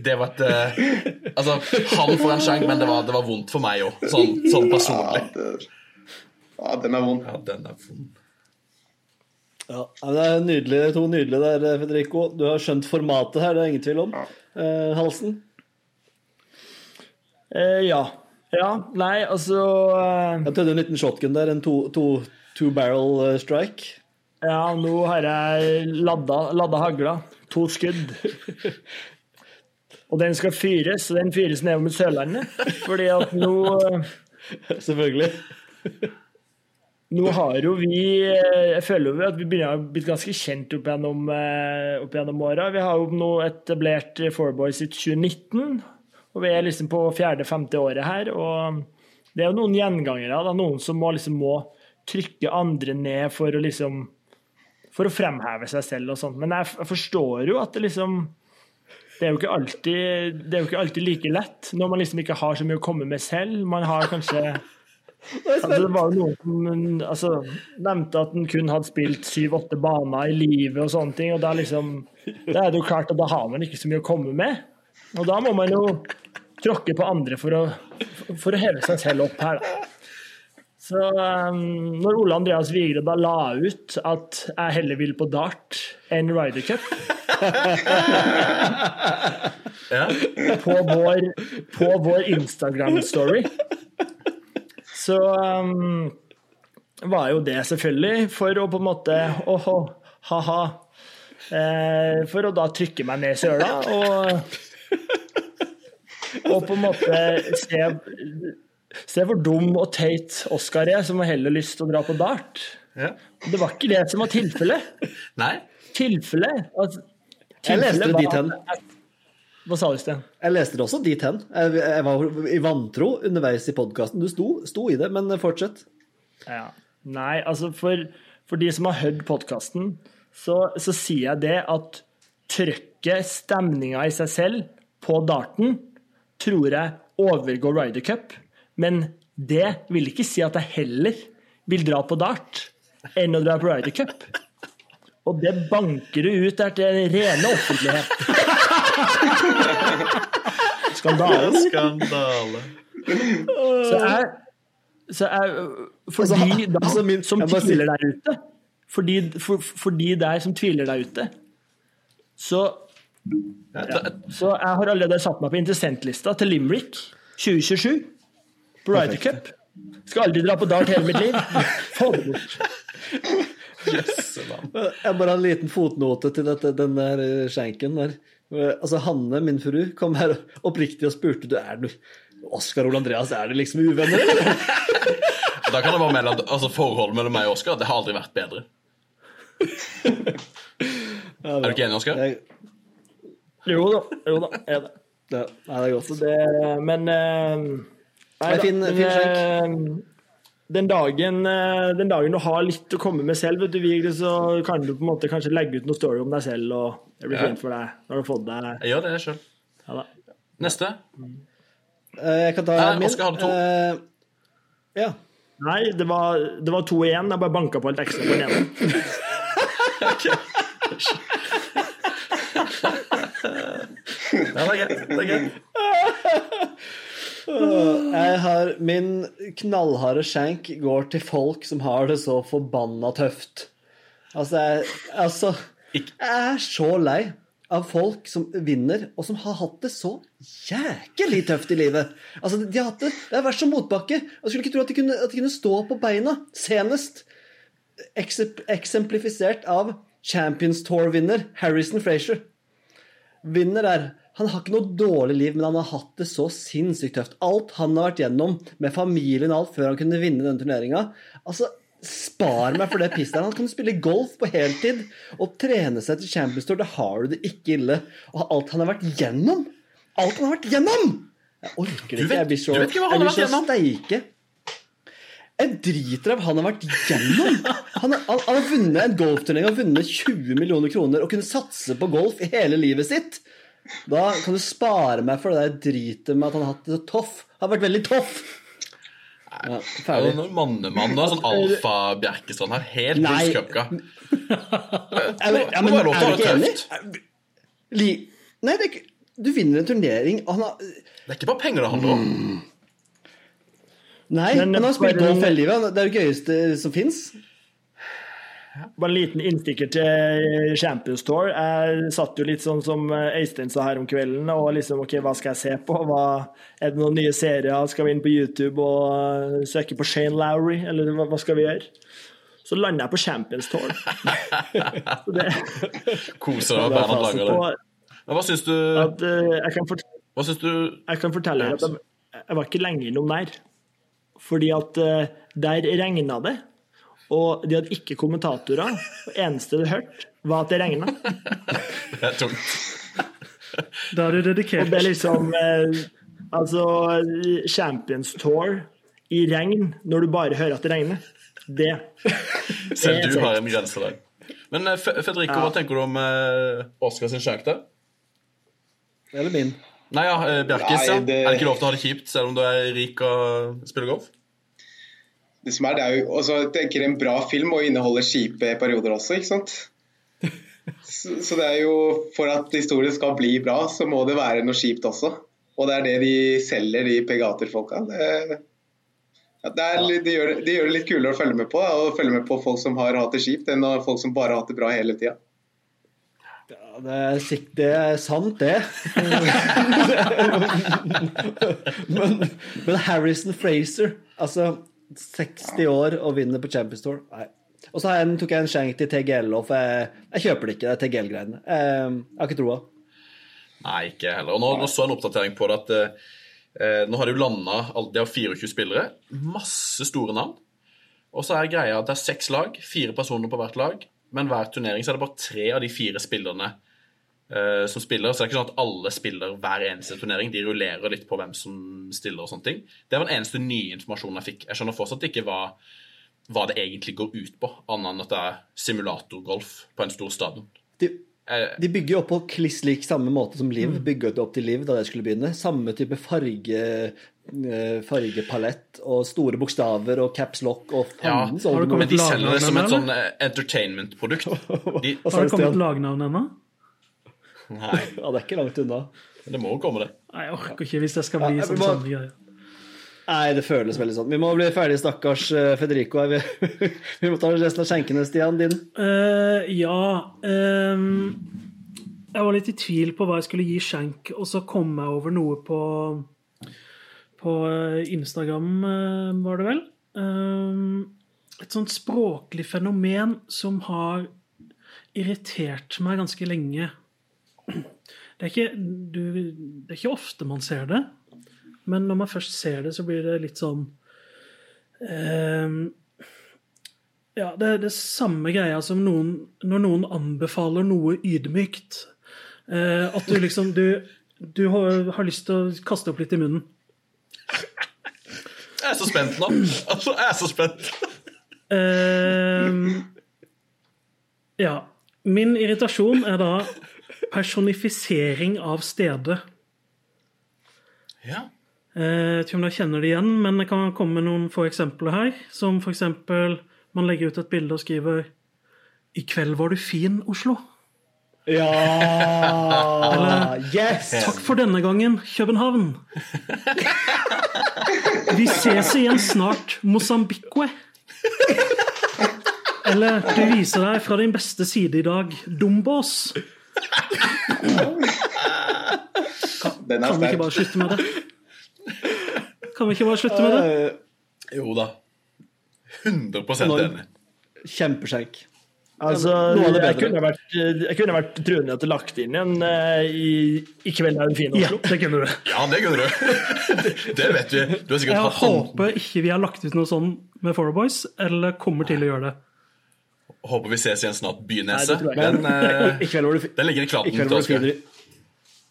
Det var et uh, Altså, han får en sjang, men det var, det var vondt for meg òg, sånn, sånn ja, personlig. det, ja, den er vond. Ja, den er vond. Ja, det er nydelig, to nydelige der, Federico. Du har skjønt formatet her, det er ingen tvil om. Eh, Halsen? Eh, ja. Ja, nei, altså eh, Jeg tødde en liten shotgun der, en to, to, two barrel eh, strike. Ja, nå har jeg ladda, ladda hagla. To skudd. Og den skal fyres, og den fyres nedover mot Sørlandet. Fordi at nå Selvfølgelig. Nå har jo vi eh, Jeg føler jo at vi begynner å bli ganske kjent opp gjennom, eh, opp gjennom åra. Vi har jo nå etablert Four Boys i 2019, og vi er liksom på fjerde-femte året her. Og det er jo noen gjengangere. Da, noen som må, liksom, må trykke andre ned for å liksom For å fremheve seg selv og sånt. Men jeg, forstår jo at det liksom det er, alltid, det er jo ikke alltid like lett når man liksom ikke har så mye å komme med selv. Man har kanskje <laughs> Altså, det var jo noen som altså, nevnte at en kun hadde spilt syv-åtte baner i livet og sånne ting. og Da liksom, da er det jo klart at da har man ikke så mye å komme med. Og da må man jo tråkke på andre for å, for å heve seg selv opp her. Da. Så um, når Ole Andreas Vigre da la ut at jeg heller vil på dart enn Ryder Cup <laughs> Ja. på vår, på vår Instagram-story, så um, var jo det selvfølgelig for å på en måte åhå, ha-ha. Eh, for å da trykke meg ned i søla og, og på en måte se, se hvor dum og teit Oskar er, som har heller lyst til å dra på dart. Ja. Det var ikke det som var tilfellet. Nei? Tilfellet at Jeg leste det dit hen. Hva sa du, Sten? Jeg leste det også dit hen. Jeg, jeg var i vantro underveis i podkasten. Du sto, sto i det, men fortsett. Ja. Nei, altså for, for de som har hørt podkasten, så, så sier jeg det at trøkket, stemninga i seg selv på darten, tror jeg overgår Ryder Cup. Men det vil ikke si at jeg heller vil dra på dart enn å dra på Ryder Cup. Og det banker du ut der til rene offentlighet. <laughs> Skandale. Skandale. Så jeg, så jeg For Altså, de da, altså, min- som tviler der ute for de, for, for de der som tviler der ute, så Så jeg har allerede satt meg på interessentlista til Limerick 2027 på Ryder Cup. Skal aldri dra på dart hele mitt liv. <laughs> Få det bort. Jeg bare har en liten fotnote til dette, den der eh, skjenken der. Eh, Altså Hanne, min fru, kom her oppriktig og spurte du er du Oskar Ole Andreas, er det liksom uvenner, eller? <laughs> Da kan jeg bare melde at altså, Forholdet mellom meg og Oskar det har aldri vært bedre. <laughs> Er du ikke enig, Oskar? Jeg, Jo da, jo da, er det. det nei, det er godt. Det, men eh, nei da, fin- fin eh, den dagen, eh, den dagen du har litt å komme med selv, vet du, så kan du på en måte kanskje legge ut noe story om deg selv, og det blir Ja. fint for deg når du har fått deg Jeg gjør det sjøl. ja. Neste. Eh, Jeg kan ta Nei, min. Oskar hadde to. Uh, Ja. Nei, det var, det var to igjen. Jeg bare banka på litt ekstra på den ene. <laughs> <laughs> Ja, det er greit. Det er greit. <laughs> Jeg har Min knallharde skjenk går til folk som har det så forbanna tøft. Altså, jeg, altså Jeg er så lei av folk som vinner, og som har hatt det så jækelig tøft i livet. Altså, de har hatt det, det har vært som motbakke. Jeg skulle ikke tro at de kunne, at de kunne stå på beina. Senest eksemplifisert av Champions Tour-vinner Harrison Frazier. Vinner der. Han har ikke noe dårlig liv, men han har hatt det så sinnssykt tøft. Alt han har vært gjennom med familien og alt før han kunne vinne denne turneringa. Altså, spar meg for det pisset der. Han kan spille golf på heltid og trene seg til Champions Tour. Da har du det ikke ille. Og alt han har vært gjennom! Alt han har vært gjennom! Jeg orker det ikke. Jeg blir så, du vet ikke hva han jeg blir så steike. Av hva han har vært gjennom. Han har, han, han har vunnet en golfturnering og vunnet 20 millioner kroner og kunne satse på golf i hele livet sitt. Da kan du spare meg for det der dritet med at han har hatt det så toff. Han har vært veldig toff. Ja, Ja, ferdig. noen Mannemann da? sånn Alfa Bjerkestrand her. Helt Nei. buskøkka. <laughs> Ja, men, ja, er du ikke enig? Li, nei, det er ikke Du vinner en turnering, og han har Det er ikke bare penger det handler om. Nei, Men- han har spilt golf hele livet. Det er det gøyeste som fins. Bare en liten innstikker til Champions Tour. Jeg satt jo litt sånn som Øystein sa her om kvelden, og liksom OK, hva skal jeg se på? Hva, er det noen nye serier? Skal vi inn på YouTube og eh, søke på Shane Lowry, eller hva, hva skal vi gjøre? Så landa jeg på Champions Tour. <laughs> Så det, Koser deg med er Bernhard Langer. Men hva syns du, at, uh, jeg, kan hva syns du jeg kan fortelle deg at jeg, jeg var ikke lenge innom der. Fordi at eh, der regna det, og de hadde ikke kommentatorer. Og eneste du hørte, var at det regna. <laughs> Det er tungt. Da er du Og det er liksom eh, Altså, Champions Tour i regn, når du bare hører at det regner, det Selv du har en grense der. Men eh, Federico, Ja. hva tenker du om Oscar sin skjenk der? Eller min. Nei, ja, eh, Bjerkis, Nei, ja. Er det ikke lov til å ha det kjipt selv om du er rik og spiller golf? Det som er, det er jo også, jeg tenker En bra film må inneholde kjipe perioder også, ikke sant? <laughs> Så, så det er jo For at historien skal bli bra, så må det være noe kjipt også. Og det er det de selger, de pegaterfolka. Det, ja, det, er, de, gjør, det- de gjør det litt kulere å følge med på, da, å følge med på folk som har hatt det kjipt, enn folk som bare har hatt det bra hele tida. Ja, det, er, sikk- det er sant, det. <laughs> men, men Harrison Fraser, altså 60 år og vinner på Champions Tour Nei. Og så tok jeg en skjenk til TGL òg, for jeg, jeg kjøper det ikke, det TGL-greiene. Jeg, jeg har ikke troa. Nei, ikke heller. Og nå, nå så jeg en oppdatering på det at eh, nå har de jo landa De har 24 spillere. Masse store navn. Og så er greia at det er seks lag, fire personer på hvert lag. Men hver turnering så er det bare tre av de fire spillerne uh, som spiller. Så det er ikke sånn at alle spiller hver eneste turnering. De rullerer litt på hvem som stiller og sånne ting. Det var den eneste nye informasjonen jeg fikk. Jeg skjønner fortsatt ikke hva, hva det egentlig går ut på, annet enn at det er simulatorgolf på en stor stadion. De, Eh, de bygger jo opp på kliss lik samme måte som Liv bygget opp til Liv da det skulle begynne. Samme type farge, fargepalett og store bokstaver og caps lock og Ja, fanden så har du kommet Men de selger det som et sånn eh, entertainment-produkt. <laughs> De, Har det kommet lagnavn ennå? nei, <laughs> Ja, det er ikke langt unna. det må jo komme, det. Nei, jeg orker ikke hvis det skal bli Ja, sånn må- samme greier. Nei, det føles veldig sånn. Vi må bli ferdig, stakkars eh, Federico. Vi, <laughs> vi må ta resten av skjenkene, Stian. Din. Uh, ja Um, Jeg var litt i tvil på hva jeg skulle gi skjenk, og så kom jeg over noe på På eh, Instagram, eh, var det vel. Ehm, et sånt språklig fenomen som har irritert meg ganske lenge. det er, ikke, du, det er ikke ofte man ser det, men når man først ser det, så blir det litt sånn eh, Ja, det er det samme greia som noen, når noen anbefaler noe ydmykt. Eh, at du liksom du, du har, har lyst til å kaste opp litt i munnen. Jeg er så spent nå. Altså, jeg er så spent. Uh, ja. Min irritasjon er da personifisering av stedet. Ja. Eh, Jeg vet ikke om dere kjenner det igjen, men jeg kan komme med noen få eksempler her. Som eksempel man legger ut et bilde og skriver 'I kveld var du fin, Oslo'. Ja Yes! Takk for denne gangen, København. Vi ses igjen snart, Mosambikwe. Eller 'Du viser deg fra din beste side i dag, Dombås'. Den Kan vi ikke bare slutte med det? Kan vi ikke bare slutte med det? Eh, Jo da. 100 Når- enig. Kjempeskjenk. Altså, Noe av det jeg kunne vært, jeg kunne vært truende til lagt inn igjen eh, i, i kveld er en fin Ja, det kunne du. Ja, det kunne du. Det, <laughs> det vet vi. Du har sikkert Jeg hatt håper ikke vi har lagt ut noe sånn med Four Boys, eller kommer til å gjøre det. Håper vi ses igjen snart, Bynese. det tror. Den, eh, den ligger i i til Oskar.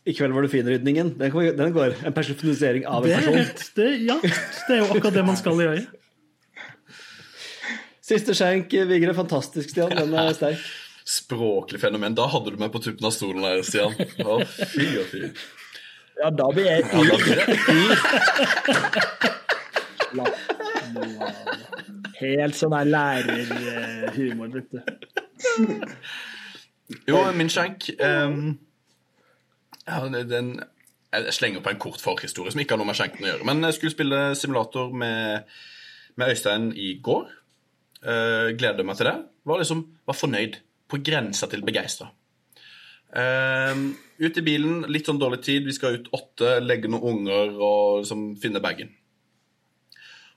I kveld var du fin-rydningen. Den, den går. En personifisering av en er, person. Det, det, ja, det er jo akkurat det man skal gjøre. Siste skjenk, Vigre. Fantastisk, Stian. Den er <laughs> sterk. Språklig fenomen. Da hadde du meg på tuppen av stolen der, Stian. Å, fy og fy. Ja, da blir jeg Ja, <laughs> helt sånn her lærerhumor, vet du. Jo, min skjenk um, ja, den, Jeg slenger på en kort forhistorie som ikke har noe med skjenken å gjøre. Men jeg skulle spille simulator med, med Øystein i går. Uh, gleder meg til det. Var liksom var fornøyd. På grensa til begeistra. Uh, ut i bilen, litt sånn dårlig tid. Vi skal ut åtte, legge noen unger og liksom finne bagen.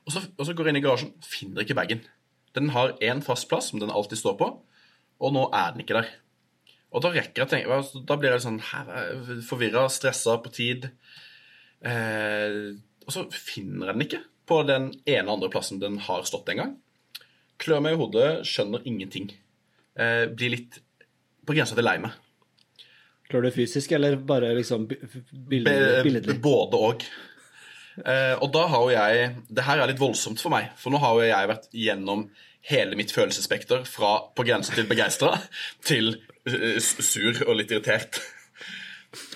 Og så, og så går jeg inn i garasjen, finner ikke bagen. Den har én fast plass, som den alltid står på, og nå er den ikke der. Og da rekker jeg tenke altså, Da blir jeg sånn forvirra, stressa, på tid. Eh, og så finner jeg den ikke på den ene andre plassen den har stått en gang. Klør meg i hodet, skjønner ingenting. Eh, blir litt på grensa til lei meg. Klør du fysisk, eller bare liksom bi- billedlig? Både og. Eh, og da har jo jeg Det her er litt voldsomt for meg, for nå har jo jeg vært gjennom hele mitt følelsesspekter fra på grensa til begeistra <laughs> til eh, sur og litt irritert. <laughs>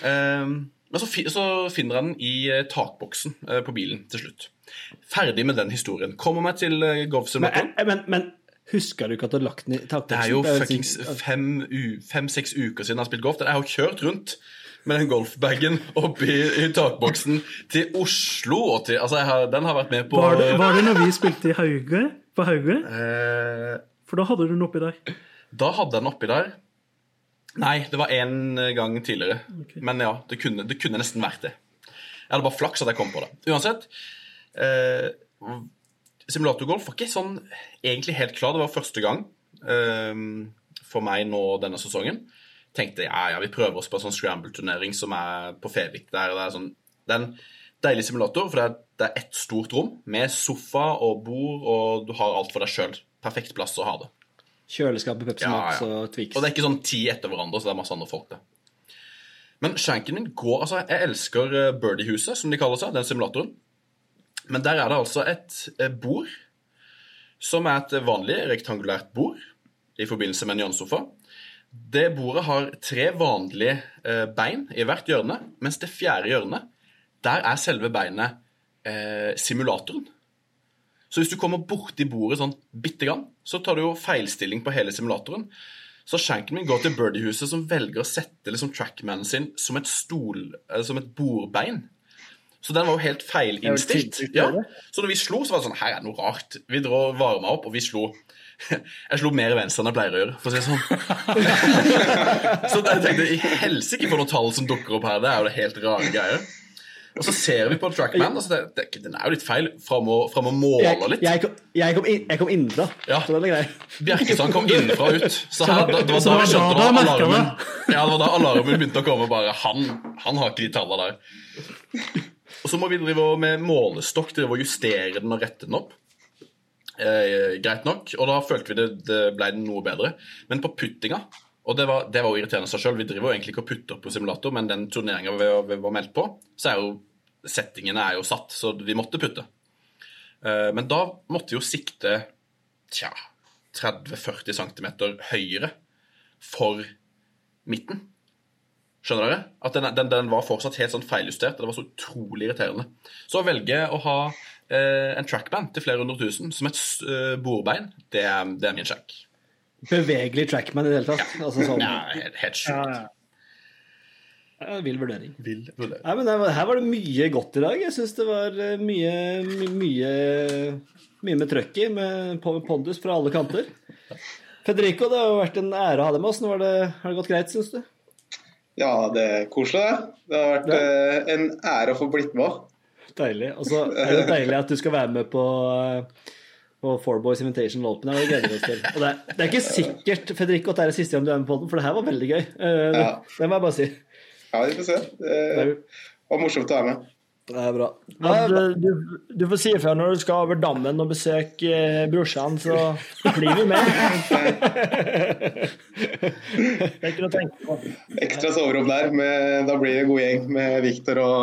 Eh, men så, så finner jeg den i eh, takboksen eh, på bilen til slutt. Ferdig med den historien. Kommer meg til uh, Men, eh, men, men husker du ikke at du har lagt den i takboksen? Det er jo fuckings fem-seks uker siden jeg har spilt golf. Jeg har jo kjørt rundt med den golfbagen oppi i takboksen til Oslo. Og til, altså jeg har, den har vært med på Var det, var det når vi spilte i Hauge? På Hauge? eh, For da hadde du den oppi der. Da hadde jeg den oppi der. Nei, det var én gang tidligere. Men ja, det kunne, det kunne nesten vært det. Jeg hadde bare flaks at jeg kom på det. Uansett. Eh, simulatorgolf var ikke sånn egentlig helt klar. Det var første gang eh, for meg nå denne sesongen. Tenkte ja, ja, vi prøver oss på en sånn scramble-turnering som er på Fevik. Der det er sånn, det er en deilig simulator, for det er, det er ett stort rom med sofa og bord, og du har alt for deg sjøl. Perfekt plass å ha det. Kjøleskapet, Pepsi Ja, Max og Twix. Og det er ikke sånn ti etter hverandre, så det er masse andre folk der. Men min går Altså, jeg elsker eh, Birdie-huset, som de kaller seg, den simulatoren. Men der er det altså et eh, bord som er et vanlig rektangulært bord i forbindelse med en hjørnesofa. Det bordet har tre vanlige eh, bein i hvert hjørne, mens det fjerde hjørnet, der er selve beinet eh, simulatoren. Så hvis du kommer borti bordet sånn bitte grann, så tar du jo feilstilling på hele simulatoren. Så skjenken min går til Birdie-huset, som velger å sette liksom trackmanen sin som et stol, eller som et bordbein. Så den var jo helt feilinnstilt. Ja. Så når vi slo, så var det sånn Her er det noe rart. Vi dro varma opp, og vi slo <laughs> Jeg slo mer venstre enn jeg pleier å gjøre, for å si det sånn. <laughs> så jeg tenkte i helsike for noen tall som dukker opp her. Det er jo det helt rare greier. Og så ser vi på Trackman, altså det, det, den er jo litt feil. fra og, fra å måler Jeg, litt. jeg, kom, jeg, kom, in, jeg kom innenfra, Ja. så den er grei. Bjerkestrand kom innenfra og ut. Så her, da, det var da vi skjønte da da alarmen Ja, det var da alarmen begynte å komme. Bare han, han har ikke de tallene der. Og så må vi drive med målestokk drive og justere den og rette den opp. Eh, greit nok. Og da følte vi det, det ble noe bedre. Men på puttinga og det var, det var jo irriterende seg sjøl. Vi driver jo egentlig ikke og putter på simulator, men den turneringa vi, vi var meldt på, så er jo settingene er jo satt, så vi måtte putte. Uh, men da måtte vi jo sikte tja, 30-40 cm høyere for midten. Skjønner dere? At den, den, den var fortsatt helt sånn feiljustert. Det var så utrolig irriterende. Så å velge å ha eh, en trackband til flere hundre tusen som et eh, bordbein, det det er min sjekk. Bevegelig trackman i det hele tatt. Altså sånn Ja, helt, sjukt. ja. ja, Vill vurdering. Vil vurdering. Nei, men Her var det mye godt i dag. Jeg syns det var eh, mye, mye, mye med trøkk i, med pondus fra alle kanter. Federico, det har vært en ære å ha deg med oss. Nå var det, har det gått greit, syns du? Ja, det er koselig, det. Det har vært ja. en ære å få blitt med. Deilig. Og så er det deilig at du skal være med på, på Four Boys Invitation Open. Det gleder vi oss til. Og det, det er ikke sikkert Federico, at det er det siste gang du er med på den, for det her var veldig gøy. Eh, det, det må jeg bare si. Ja, vi får se. Det var morsomt å være med. Det er bra. Men, du, du får si ifra når du skal over dammen og besøke eh, brorsan, så <laughs> blir vi med. Det er ikke noe å tenke på. Ekstra soverom der. Med, da blir det en god gjeng med Viktor og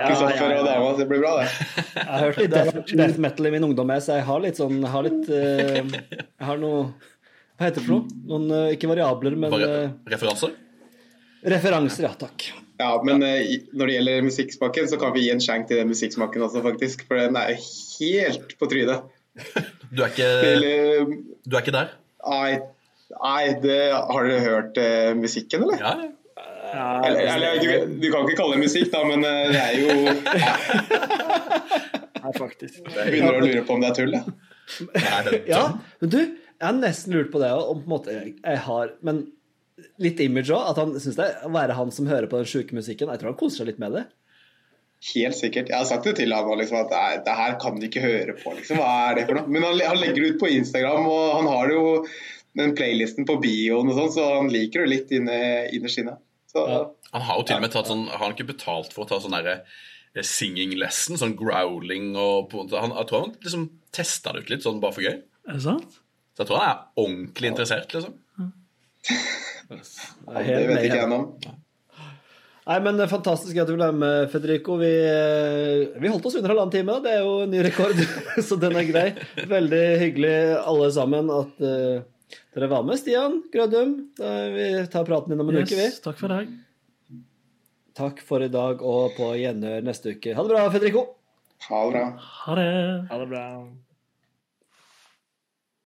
Kristoffer ja, ja. og dama. Det blir bra, det. Jeg har hørt litt death, death metal i min ungdom, så jeg har litt sånn Jeg har litt eh, Jeg har noe Hva heter det for noe? Noen, eh, ikke variabler, men eh, referanser? referanser. Ja, takk. Ja, men når det gjelder musikksmaken, så kan vi gi en skjenk til den musikksmaken også, faktisk. For den er helt på trynet. <laughs> Du er ikke, Eller, du er ikke der? Nei, nei det, har dere hørt musikken, eller? Ja, ja. Ja, Eller, eller du, du kan ikke kalle det musikk, da, men eh, det er jo <laughs> Nei, faktisk. Jeg begynner å lure på om det er tull, jeg. Ja, men du, jeg har nesten lurt på det òg, om på en måte jeg, jeg har Men litt image òg, at han syns det er å være han som hører på den sjuke musikken. Jeg tror han koser seg litt med det. Helt sikkert. Jeg har sagt det til ham liksom, at nei, det her kan du ikke høre på. Liksom. Hva er det for noe? Men han, han legger det ut på Instagram, og han har jo den playlisten på bioen og sånn, så han liker det litt inne, innerst inne. Så Ja. Han har jo til og med tatt sånn Har han ikke betalt for å ta sånn derre eh, singing lesson? Sånn growling og han, Jeg tror han liksom testa det ut litt, sånn bare for gøy. Er det sant? Så jeg tror han er ordentlig interessert, liksom. <laughs> det vet ikke jeg nå. om. Nei, men er Fantastisk at du ble med, Federico. Vi, eh, vi holdt oss under halvannen time. Det er jo en ny rekord, <laughs> så den er grei. Veldig hyggelig alle sammen at eh, dere var med. Stian Grødum, vi tar praten din om en uke, vi. Takk for i dag. Takk for i dag og på gjenhør neste uke. Ha det bra, Federico. Ha det bra. Ha det. Ha det bra.